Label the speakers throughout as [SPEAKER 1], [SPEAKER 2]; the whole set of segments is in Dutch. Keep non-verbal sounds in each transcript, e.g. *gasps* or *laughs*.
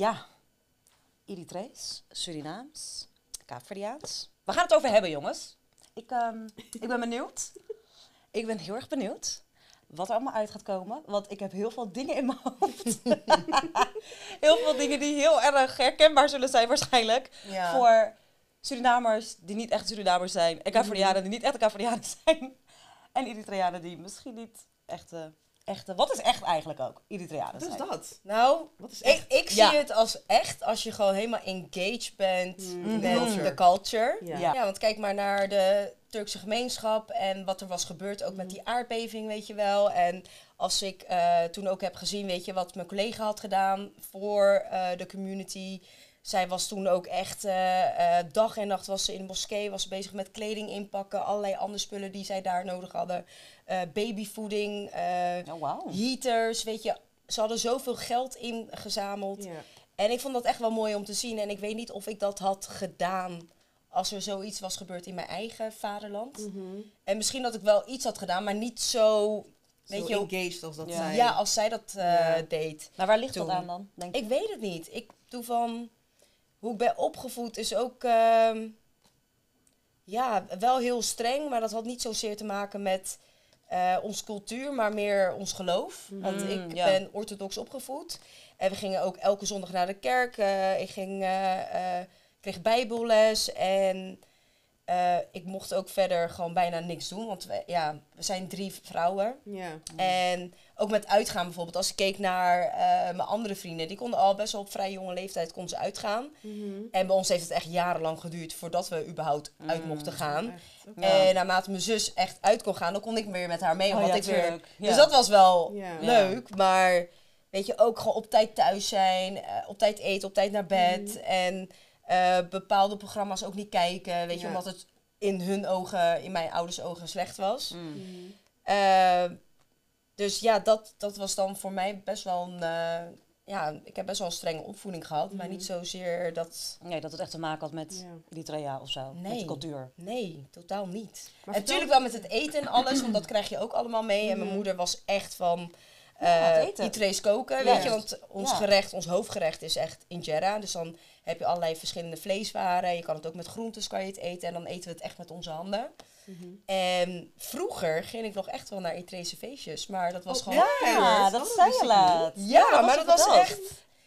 [SPEAKER 1] Ja, Eritrees, Surinaams, Kaapverdiaans. We gaan het over hebben, jongens. Ik, ehm, ik ben benieuwd. *laughs* Ik ben heel erg benieuwd wat er allemaal uit gaat komen. Want ik heb heel veel dingen in mijn hoofd. *laughs* heel veel dingen die heel erg herkenbaar zullen zijn waarschijnlijk.
[SPEAKER 2] Ja.
[SPEAKER 1] Voor Surinamers die niet echt Surinamers zijn. En Kaapverdianen die niet echt Kaapverdianen *laughs* zijn. En Eritreanen die misschien niet echte... echte wat is echt eigenlijk ook? Eritreanen
[SPEAKER 3] Dus
[SPEAKER 1] zijn.
[SPEAKER 3] dat.
[SPEAKER 2] Nou,
[SPEAKER 3] Wat is
[SPEAKER 2] ik,
[SPEAKER 3] echt?
[SPEAKER 2] ik zie
[SPEAKER 1] Ja.
[SPEAKER 2] het als echt als je gewoon helemaal engaged bent
[SPEAKER 3] Mm,
[SPEAKER 2] met
[SPEAKER 3] culture.
[SPEAKER 2] de culture.
[SPEAKER 3] Ja.
[SPEAKER 1] Ja.
[SPEAKER 2] Ja, want kijk maar naar de Turkse gemeenschap en wat er was gebeurd, ook met
[SPEAKER 3] Mm.
[SPEAKER 2] die aardbeving, weet je wel. En als ik eh, toen ook heb gezien, weet je, wat mijn collega had gedaan voor eh, de community. Zij was toen ook echt eh, dag en nacht was ze in de moskee, was ze bezig met kleding inpakken, allerlei andere spullen die zij daar nodig hadden. Eh, babyvoeding, eh,
[SPEAKER 1] Oh,
[SPEAKER 2] heaters, weet je. Ze hadden zoveel geld ingezameld.
[SPEAKER 3] Ja.
[SPEAKER 2] En ik vond dat echt wel mooi om te zien. En ik weet niet of ik dat had gedaan als er zoiets was gebeurd in mijn eigen vaderland.
[SPEAKER 3] Mhm.
[SPEAKER 2] En misschien dat ik wel iets had gedaan, maar niet zo, weet
[SPEAKER 3] Zo
[SPEAKER 2] je,
[SPEAKER 3] engaged als dat
[SPEAKER 1] Ja.
[SPEAKER 3] zij.
[SPEAKER 2] ja, als zij dat eh,
[SPEAKER 3] Ja.
[SPEAKER 2] deed.
[SPEAKER 1] Maar waar ligt
[SPEAKER 2] Toen.
[SPEAKER 1] dat aan dan, denk je?
[SPEAKER 2] Ik weet het niet. Ik doe van hoe ik ben opgevoed is ook ehm, ja, wel heel streng, maar dat had niet zozeer te maken met eh onze cultuur, maar meer ons geloof. Want ik
[SPEAKER 1] ja.
[SPEAKER 2] ben orthodox opgevoed. En we gingen ook elke zondag naar de kerk. Eh, ik ging, eh, kreeg bijbelles en eh, ik mocht ook verder gewoon bijna niks doen. Want we, ja, we zijn drie vrouwen.
[SPEAKER 3] Ja.
[SPEAKER 2] En ook met uitgaan bijvoorbeeld. Als ik keek naar eh, mijn andere vrienden, die konden al best wel op vrij jonge leeftijd konden ze uitgaan.
[SPEAKER 3] Mhm.
[SPEAKER 2] En bij ons heeft het echt jarenlang geduurd voordat we überhaupt uit
[SPEAKER 1] Mm.
[SPEAKER 2] mochten gaan. En naarmate mijn zus echt uit kon gaan, dan kon ik weer met haar mee.
[SPEAKER 1] Oh ja,
[SPEAKER 2] ik weer...
[SPEAKER 1] Ja.
[SPEAKER 2] Dus dat was wel
[SPEAKER 3] Ja.
[SPEAKER 2] leuk. Maar weet je, ook gewoon op tijd thuis zijn, eh, op tijd eten, op tijd naar bed. En eh, bepaalde programma's ook niet kijken. Weet je,
[SPEAKER 3] Ja.
[SPEAKER 2] omdat het in hun ogen, in mijn ouders ogen slecht was.
[SPEAKER 1] Mm.
[SPEAKER 3] Mhm.
[SPEAKER 2] Eh, dus ja, dat, dat was dan voor mij best wel een. eh, ja, ik heb best wel een strenge opvoeding gehad, maar
[SPEAKER 3] Mhm.
[SPEAKER 2] niet zozeer dat.
[SPEAKER 1] Nee, dat het echt te maken had met
[SPEAKER 3] Ja.
[SPEAKER 1] Eritrea of zo. Met
[SPEAKER 2] Nee.
[SPEAKER 1] de cultuur.
[SPEAKER 2] Nee, totaal niet.
[SPEAKER 3] Maar
[SPEAKER 2] en natuurlijk wel met het eten en alles, want dat krijg je ook allemaal mee. En mijn moeder was echt van.
[SPEAKER 1] Ja, het
[SPEAKER 2] eh. Itrees koken, weet je, want ons
[SPEAKER 1] Ja.
[SPEAKER 2] gerecht, ons hoofdgerecht is echt injera. Dus dan heb je allerlei verschillende vleeswaren. Je kan het ook met groentes kan je het eten en dan eten we het echt met onze handen.
[SPEAKER 3] Mhm.
[SPEAKER 2] En vroeger ging ik nog echt wel naar Itrese feestjes, maar dat was
[SPEAKER 3] Oh,
[SPEAKER 2] gewoon
[SPEAKER 1] Ja,
[SPEAKER 3] Oh,
[SPEAKER 1] dat
[SPEAKER 3] dat
[SPEAKER 1] zei je laat.
[SPEAKER 2] Ja,
[SPEAKER 1] dat
[SPEAKER 2] maar dat was echt.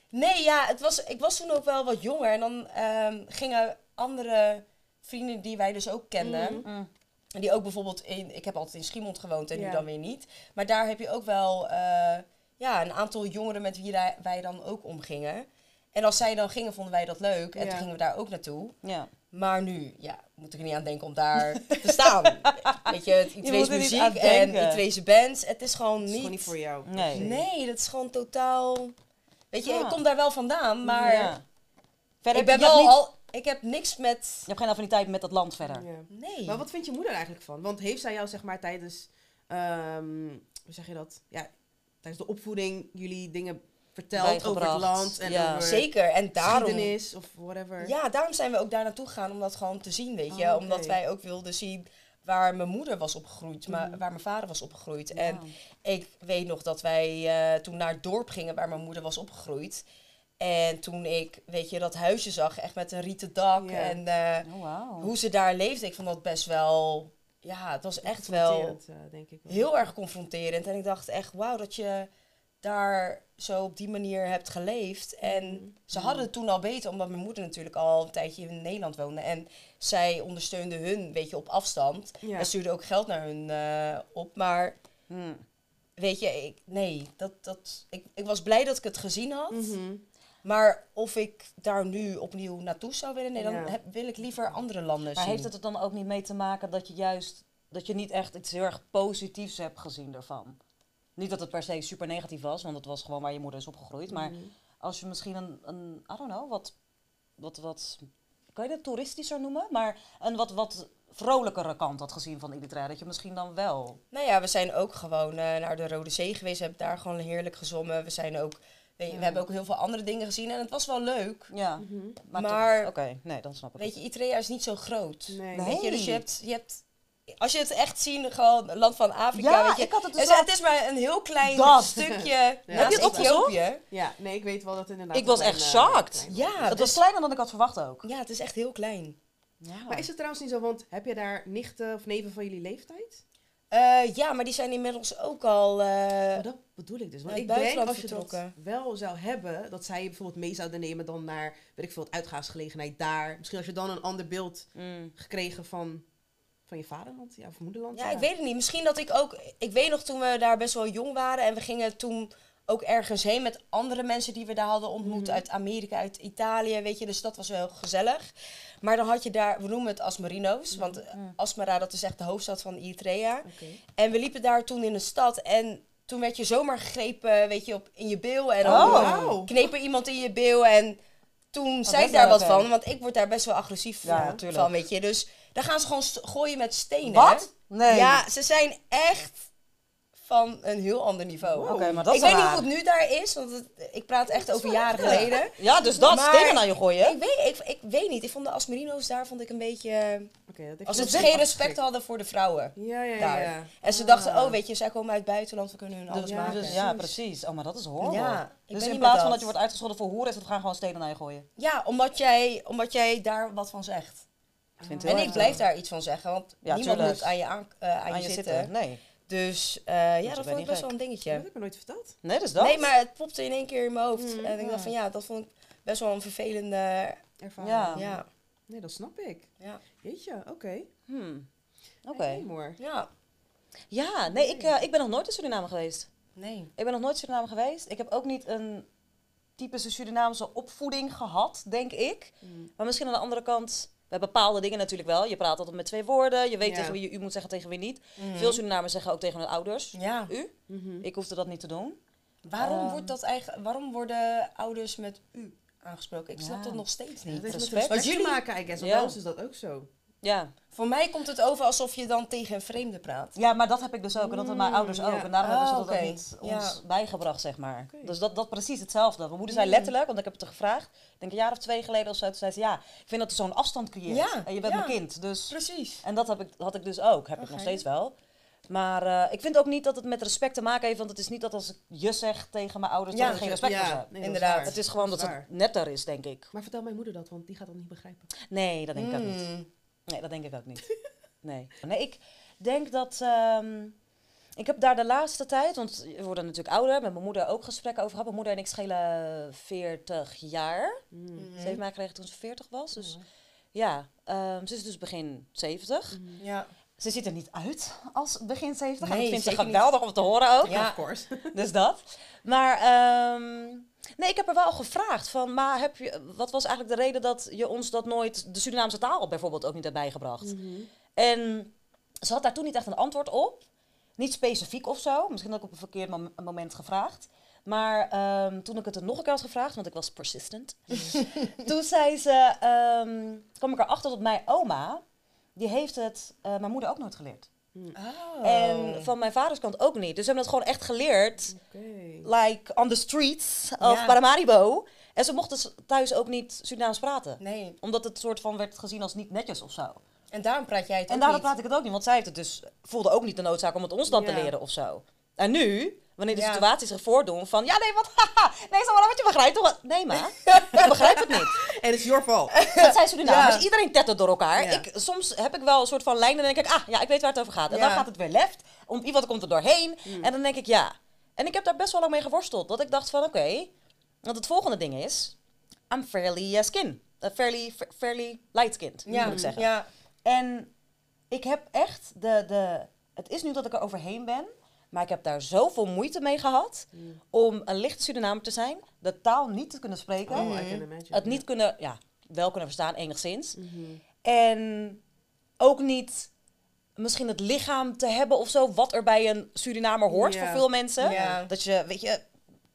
[SPEAKER 2] Nee, ja, het was, ik was toen ook wel wat jonger. En dan ehm, gingen andere vrienden die wij dus ook kenden.
[SPEAKER 3] Mhm.
[SPEAKER 1] Mm.
[SPEAKER 2] En Die ook bijvoorbeeld in. Ik heb altijd in Schiemond gewoond en nu dan weer niet. Maar daar heb je ook wel eh, ja, een aantal jongeren met wie wij- dan ook omgingen. En als zij dan gingen, vonden wij dat leuk. En
[SPEAKER 3] Ja.
[SPEAKER 2] toen gingen we daar ook naartoe.
[SPEAKER 1] Ja.
[SPEAKER 2] Maar nu, ja, moet ik er niet aan denken om daar *laughs* te staan. Weet je, het
[SPEAKER 1] niet
[SPEAKER 2] muziek en. Itrese bands. Het is gewoon
[SPEAKER 3] Het is
[SPEAKER 2] niet...
[SPEAKER 3] gewoon niet voor jou.
[SPEAKER 1] Nee.
[SPEAKER 2] Nee, dat is gewoon totaal. Weet je,
[SPEAKER 1] Ja.
[SPEAKER 2] ik kom daar wel vandaan, maar
[SPEAKER 1] Ja. Verder,
[SPEAKER 2] ik ben wel
[SPEAKER 1] niet-
[SPEAKER 2] al. Ik heb niks met.
[SPEAKER 1] Je hebt geen affiniteit met dat land verder.
[SPEAKER 3] Ja.
[SPEAKER 2] Nee.
[SPEAKER 3] Maar wat vindt je moeder eigenlijk van? Want heeft zij jou zeg maar tijdens, ehm, hoe zeg je dat? Ja, tijdens de opvoeding jullie dingen verteld over het land en
[SPEAKER 1] ja.
[SPEAKER 3] over
[SPEAKER 2] Zeker, en daarom.
[SPEAKER 3] geschiedenis of whatever?
[SPEAKER 2] Ja, daarom zijn we ook daar naartoe gegaan om dat gewoon te zien, weet je.
[SPEAKER 3] Oh.
[SPEAKER 2] Omdat wij ook wilden zien waar mijn moeder was opgegroeid, maar
[SPEAKER 3] Mhm.
[SPEAKER 2] waar mijn vader was opgegroeid.
[SPEAKER 1] Ja.
[SPEAKER 2] En ik weet nog dat wij eh, toen naar het dorp gingen waar mijn moeder was opgegroeid. En toen ik, weet je, dat huisje zag, echt met een rieten dak en eh,
[SPEAKER 1] Oh, wauw.
[SPEAKER 2] hoe ze daar leefde, ik vond dat best wel, ja, het was echt wel
[SPEAKER 3] eh, denk ik. wel.
[SPEAKER 2] heel erg confronterend. En ik dacht echt, wauw, dat je daar zo op die manier hebt geleefd. En ze hadden het toen al beter, omdat mijn moeder natuurlijk al een tijdje in Nederland woonde. En zij ondersteunde hun, weet je, op afstand.
[SPEAKER 3] Ja.
[SPEAKER 2] En stuurde ook geld naar hun eh, op. Maar
[SPEAKER 1] Hm.
[SPEAKER 2] weet je, ik, nee, dat, dat, ik, ik was blij dat ik het gezien had.
[SPEAKER 3] Mhm.
[SPEAKER 2] Maar of ik daar nu opnieuw naartoe zou willen, nee, dan
[SPEAKER 3] Ja.
[SPEAKER 2] heb, wil ik liever andere landen
[SPEAKER 1] Maar
[SPEAKER 2] zien.
[SPEAKER 1] heeft het er dan ook niet mee te maken dat je juist dat je niet echt iets heel erg positiefs hebt gezien ervan? Niet dat het per se super negatief was, want het was gewoon waar je moeder is opgegroeid. Maar
[SPEAKER 3] Mhm.
[SPEAKER 1] als je misschien een, een I don't know, wat, wat, wat, kan je dat toeristischer noemen? Maar een wat, wat vrolijkere kant had gezien van Eritrea, dat je misschien dan wel...
[SPEAKER 2] Nou ja, we zijn ook gewoon eh, naar de Rode Zee geweest. We hebben daar gewoon heerlijk gezongen. We zijn ook, weet je,
[SPEAKER 3] Ja.
[SPEAKER 2] we hebben ook heel veel andere dingen gezien en het was wel leuk.
[SPEAKER 1] Ja,
[SPEAKER 3] Mhm.
[SPEAKER 1] maar... Oké, nee, dan snap ik
[SPEAKER 2] Weet
[SPEAKER 1] het.
[SPEAKER 2] je, Eritrea is niet zo groot.
[SPEAKER 3] Nee.
[SPEAKER 2] Weet je, dus je hebt, je hebt als je het echt ziet, gewoon een land van Afrika,
[SPEAKER 1] Ja,
[SPEAKER 2] weet je.
[SPEAKER 1] ik had het dus
[SPEAKER 2] het,
[SPEAKER 1] wel-
[SPEAKER 2] het is maar een heel klein
[SPEAKER 1] Dat.
[SPEAKER 2] stukje *laughs*
[SPEAKER 3] Heb
[SPEAKER 1] je het opgezocht?
[SPEAKER 2] Ethiopië.
[SPEAKER 3] Ja, nee, ik weet wel dat het inderdaad...
[SPEAKER 1] Ik was echt
[SPEAKER 3] eh,
[SPEAKER 1] shocked.
[SPEAKER 2] Ja,
[SPEAKER 1] het was
[SPEAKER 2] dus-
[SPEAKER 1] kleiner dan ik had verwacht ook.
[SPEAKER 2] ja, het is echt heel klein.
[SPEAKER 1] Ja.
[SPEAKER 3] Maar is het trouwens niet zo, want heb je daar nichten of neven van jullie leeftijd?
[SPEAKER 2] Eh, ja, maar die zijn inmiddels ook al... eh,
[SPEAKER 3] Maar dat bedoel ik dus. Want ik denk als je dat wel zou hebben, dat zij je bijvoorbeeld mee zouden nemen dan naar, weet ik veel, het uitgaansgelegenheid daar. Misschien als je dan een ander beeld
[SPEAKER 1] Mm.
[SPEAKER 3] gekregen van, van je vaderland, ja, of moederland.
[SPEAKER 2] Ja, ik weet het niet. Misschien dat ik ook... Ik weet nog toen we daar best wel jong waren en we gingen toen ook ergens heen met andere mensen die we daar hadden ontmoet
[SPEAKER 3] Mhm.
[SPEAKER 2] uit Amerika, uit Italië, weet je. Dus dat was wel gezellig. Maar dan had je daar, we noemen het Asmarino's, want eh, Asmara dat is echt de hoofdstad van Eritrea. En we liepen daar toen in de stad en toen werd je zomaar gegrepen, weet je, op, in je bil. En dan
[SPEAKER 1] Oh.
[SPEAKER 3] Wauw.
[SPEAKER 2] kneep er iemand in je bil en toen zei
[SPEAKER 1] dat
[SPEAKER 2] ik daar wat van, want ik word daar best wel agressief
[SPEAKER 1] Ja,
[SPEAKER 2] van, weet je. Dus daar gaan ze gewoon gooien met stenen.
[SPEAKER 1] Wat? Nee.
[SPEAKER 2] Ja, ze zijn echt van een heel ander niveau.
[SPEAKER 1] Oké, maar dat
[SPEAKER 2] ik
[SPEAKER 1] is
[SPEAKER 2] weet niet hoe het nu daar is, want het- ik praat echt over jaren geleden.
[SPEAKER 1] Ja, dus dat,
[SPEAKER 2] Maar-
[SPEAKER 1] stenen naar je gooien.
[SPEAKER 2] Ik weet, ik, ik weet niet, ik vond de Asmerino's daar vond ik een beetje...
[SPEAKER 3] Oké, dat
[SPEAKER 2] Alsof ze geen respect hadden voor de vrouwen.
[SPEAKER 3] Ja, ja, ja.
[SPEAKER 2] daar.
[SPEAKER 3] ja.
[SPEAKER 2] En ze
[SPEAKER 3] Ah.
[SPEAKER 2] dachten, oh weet je, zij komen uit het buitenland, we kunnen hun alles
[SPEAKER 1] Dus,
[SPEAKER 3] ja,
[SPEAKER 2] maken.
[SPEAKER 1] dus, ja, precies. Oh, maar dat is horrible.
[SPEAKER 2] Ja, ik ben
[SPEAKER 1] dus
[SPEAKER 2] niet
[SPEAKER 1] in plaats van
[SPEAKER 2] dat.
[SPEAKER 1] dat je wordt uitgescholden voor hoeren, is het we gaan gewoon stenen naar je gooien.
[SPEAKER 2] Ja, omdat jij, omdat jij daar wat van zegt.
[SPEAKER 1] Ik vind het
[SPEAKER 2] En ik blijf daar iets van zeggen, want
[SPEAKER 1] Ja,
[SPEAKER 2] niemand
[SPEAKER 1] tuurlijk.
[SPEAKER 2] moet aan je, aan, eh, aan
[SPEAKER 1] aan
[SPEAKER 2] je
[SPEAKER 1] je
[SPEAKER 2] zitten.
[SPEAKER 1] zitten. Nee.
[SPEAKER 2] Dus eh, ja, dat vond ik best
[SPEAKER 1] gek.
[SPEAKER 2] wel een
[SPEAKER 3] Dat
[SPEAKER 2] dingetje.
[SPEAKER 3] heb ik me nooit verteld.
[SPEAKER 1] Nee, dus dat.
[SPEAKER 2] Nee, maar het popte in één keer in mijn hoofd.
[SPEAKER 3] Mm,
[SPEAKER 2] en ik dacht van ja, dat vond ik best wel een vervelende...
[SPEAKER 3] Ervaring.
[SPEAKER 1] Ja.
[SPEAKER 2] Ja,
[SPEAKER 3] Nee, dat snap ik.
[SPEAKER 2] ja,
[SPEAKER 3] Jeetje, oké.
[SPEAKER 1] Hmm. Oké.
[SPEAKER 3] Okay.
[SPEAKER 2] Ja.
[SPEAKER 1] Ja, nee, ik, eh, ik ben nog nooit in Suriname geweest.
[SPEAKER 2] Nee.
[SPEAKER 1] Ik ben nog nooit in Suriname geweest. Ik heb ook niet een typische Surinaamse opvoeding gehad, denk ik.
[SPEAKER 3] Mm.
[SPEAKER 1] Maar misschien aan de andere kant, bij bepaalde dingen natuurlijk wel. Je praat altijd met twee woorden. Je weet
[SPEAKER 3] Ja.
[SPEAKER 1] tegen wie je u moet zeggen, tegen wie niet.
[SPEAKER 2] Mhm.
[SPEAKER 1] Veel Surinamers zeggen ook tegen hun ouders.
[SPEAKER 2] Ja.
[SPEAKER 1] U?
[SPEAKER 3] Mhm.
[SPEAKER 1] Ik hoefde dat niet te doen.
[SPEAKER 2] Waarom,
[SPEAKER 1] Ehm.
[SPEAKER 2] wordt dat eigen, waarom worden ouders met u aangesproken? Ik snap
[SPEAKER 1] Ja.
[SPEAKER 2] dat nog steeds
[SPEAKER 3] Dat
[SPEAKER 2] niet.
[SPEAKER 3] met
[SPEAKER 1] respect.
[SPEAKER 2] Want
[SPEAKER 3] te
[SPEAKER 2] jullie-
[SPEAKER 3] maken, I guess. Want
[SPEAKER 1] Ja.
[SPEAKER 3] bij ons is dat ook zo.
[SPEAKER 1] Ja.
[SPEAKER 2] Voor mij komt het over alsof je dan tegen een vreemde praat.
[SPEAKER 1] ja, maar dat heb ik dus ook. En dat hebben mijn
[SPEAKER 3] Mm,
[SPEAKER 1] ouders ook.
[SPEAKER 3] ja.
[SPEAKER 1] En daarom hebben ze
[SPEAKER 2] Ah,
[SPEAKER 1] dat ook niet
[SPEAKER 2] Ja.
[SPEAKER 1] ons bijgebracht, zeg maar. Dus dat, dat precies hetzelfde. Mijn moeder zei
[SPEAKER 2] Mm.
[SPEAKER 1] letterlijk, want ik heb het er gevraagd. Ik denk een jaar of twee geleden of zo. Toen zei ze, ja, ik vind dat er zo'n afstand creëert.
[SPEAKER 2] Ja,
[SPEAKER 1] En je bent
[SPEAKER 2] ja.
[SPEAKER 1] mijn kind. Dus
[SPEAKER 2] Precies.
[SPEAKER 1] En dat heb ik, had ik dus ook. Heb ik nog steeds wel. Maar eh, ik vind ook niet dat het met respect te maken heeft. Want het is niet dat als ik je zeg tegen mijn ouders
[SPEAKER 2] Ja,
[SPEAKER 1] dat ik geen respect voor ze heb.
[SPEAKER 3] nee, is
[SPEAKER 2] Inderdaad.
[SPEAKER 1] Het is gewoon dat
[SPEAKER 3] is
[SPEAKER 1] het netter is, denk ik.
[SPEAKER 3] Maar vertel mijn moeder dat, want die gaat dat niet begrijpen.
[SPEAKER 1] Nee, dat denk ik ook niet. Nee, dat denk ik ook niet. *laughs* Nee. Nee, ik denk dat... ehm, ik heb daar de laatste tijd, want we worden natuurlijk ouder, met mijn moeder ook gesprekken over gehad. Mijn moeder en ik schelen 40 jaar.
[SPEAKER 3] Mm.
[SPEAKER 2] Mhm.
[SPEAKER 1] Ze heeft mij gekregen toen ze 40 was. Dus ja, ehm, ze is dus begin 70.
[SPEAKER 3] Mhm.
[SPEAKER 2] Ja.
[SPEAKER 1] Ze ziet er niet uit als begin 70. en
[SPEAKER 2] Nee,
[SPEAKER 1] ik vind ze
[SPEAKER 2] zeker niet.
[SPEAKER 1] geweldig om te horen ook.
[SPEAKER 2] Ja.
[SPEAKER 3] Of course. *laughs*
[SPEAKER 1] Dus dat. Maar ehm, nee, ik heb er wel gevraagd van, maar heb je, wat was eigenlijk de reden dat je ons dat nooit, de Surinaamse taal bijvoorbeeld ook niet hebt bijgebracht?
[SPEAKER 3] Mhm.
[SPEAKER 1] En ze had daar toen niet echt een antwoord op. Niet specifiek of zo. Misschien had ik op een verkeerd mom- moment gevraagd. Maar ehm, toen ik het er nog een keer had gevraagd, want ik was persistent. *laughs* toen zei ze, ehm, kwam ik erachter dat mijn oma, die heeft het eh, mijn moeder ook nooit geleerd.
[SPEAKER 2] Oh.
[SPEAKER 1] En van mijn vaders kant ook niet. Dus ze hebben dat gewoon echt geleerd,
[SPEAKER 3] Oké.
[SPEAKER 1] like on the streets of
[SPEAKER 2] Ja.
[SPEAKER 1] Paramaribo. En ze mochten thuis ook niet Surinaams praten.
[SPEAKER 2] Nee.
[SPEAKER 1] Omdat het soort van werd gezien als niet netjes of zo.
[SPEAKER 2] En daarom praat jij het
[SPEAKER 1] En
[SPEAKER 2] ook
[SPEAKER 1] daarom
[SPEAKER 2] niet.
[SPEAKER 1] praat ik het ook niet, want zij heeft het dus, voelde ook niet de noodzaak om het ons dan te leren of zo. En nu, wanneer de
[SPEAKER 2] Ja.
[SPEAKER 1] situaties zich voordoen van, ja nee, wat, *laughs* haha, nee, maar wat je begrijpt toch? Nee, ma, *laughs* ik begrijp het niet.
[SPEAKER 3] En het is your fault. *laughs*
[SPEAKER 1] Dat zijn Surinamers,
[SPEAKER 2] Ja.
[SPEAKER 1] iedereen tettert door elkaar.
[SPEAKER 3] Ja.
[SPEAKER 1] Ik, soms heb ik wel een soort van lijn en dan denk ik, ah, ja, ik weet waar het over gaat. En dan gaat het weer left, om, iemand komt er doorheen.
[SPEAKER 3] Hmm.
[SPEAKER 1] En dan denk ik, ja. En ik heb daar best wel lang mee geworsteld. Dat ik dacht van, oké, want het volgende ding is, I'm fairly uh, skin. Uh, fairly, fa- fairly light skinned, moet ik zeggen.
[SPEAKER 2] Ja.
[SPEAKER 1] En ik heb echt de, de. Het is nu dat ik er overheen ben. Maar ik heb daar zoveel moeite mee gehad.
[SPEAKER 3] Mm.
[SPEAKER 1] Om een lichte Surinamer te zijn. De taal niet te kunnen spreken.
[SPEAKER 3] Oh, imagine.
[SPEAKER 1] Het niet kunnen. Ja, wel kunnen verstaan, enigszins.
[SPEAKER 3] Mhm.
[SPEAKER 1] En ook niet. Misschien het lichaam te hebben of zo. Wat er bij een Surinamer hoort voor veel mensen. Dat je, weet je,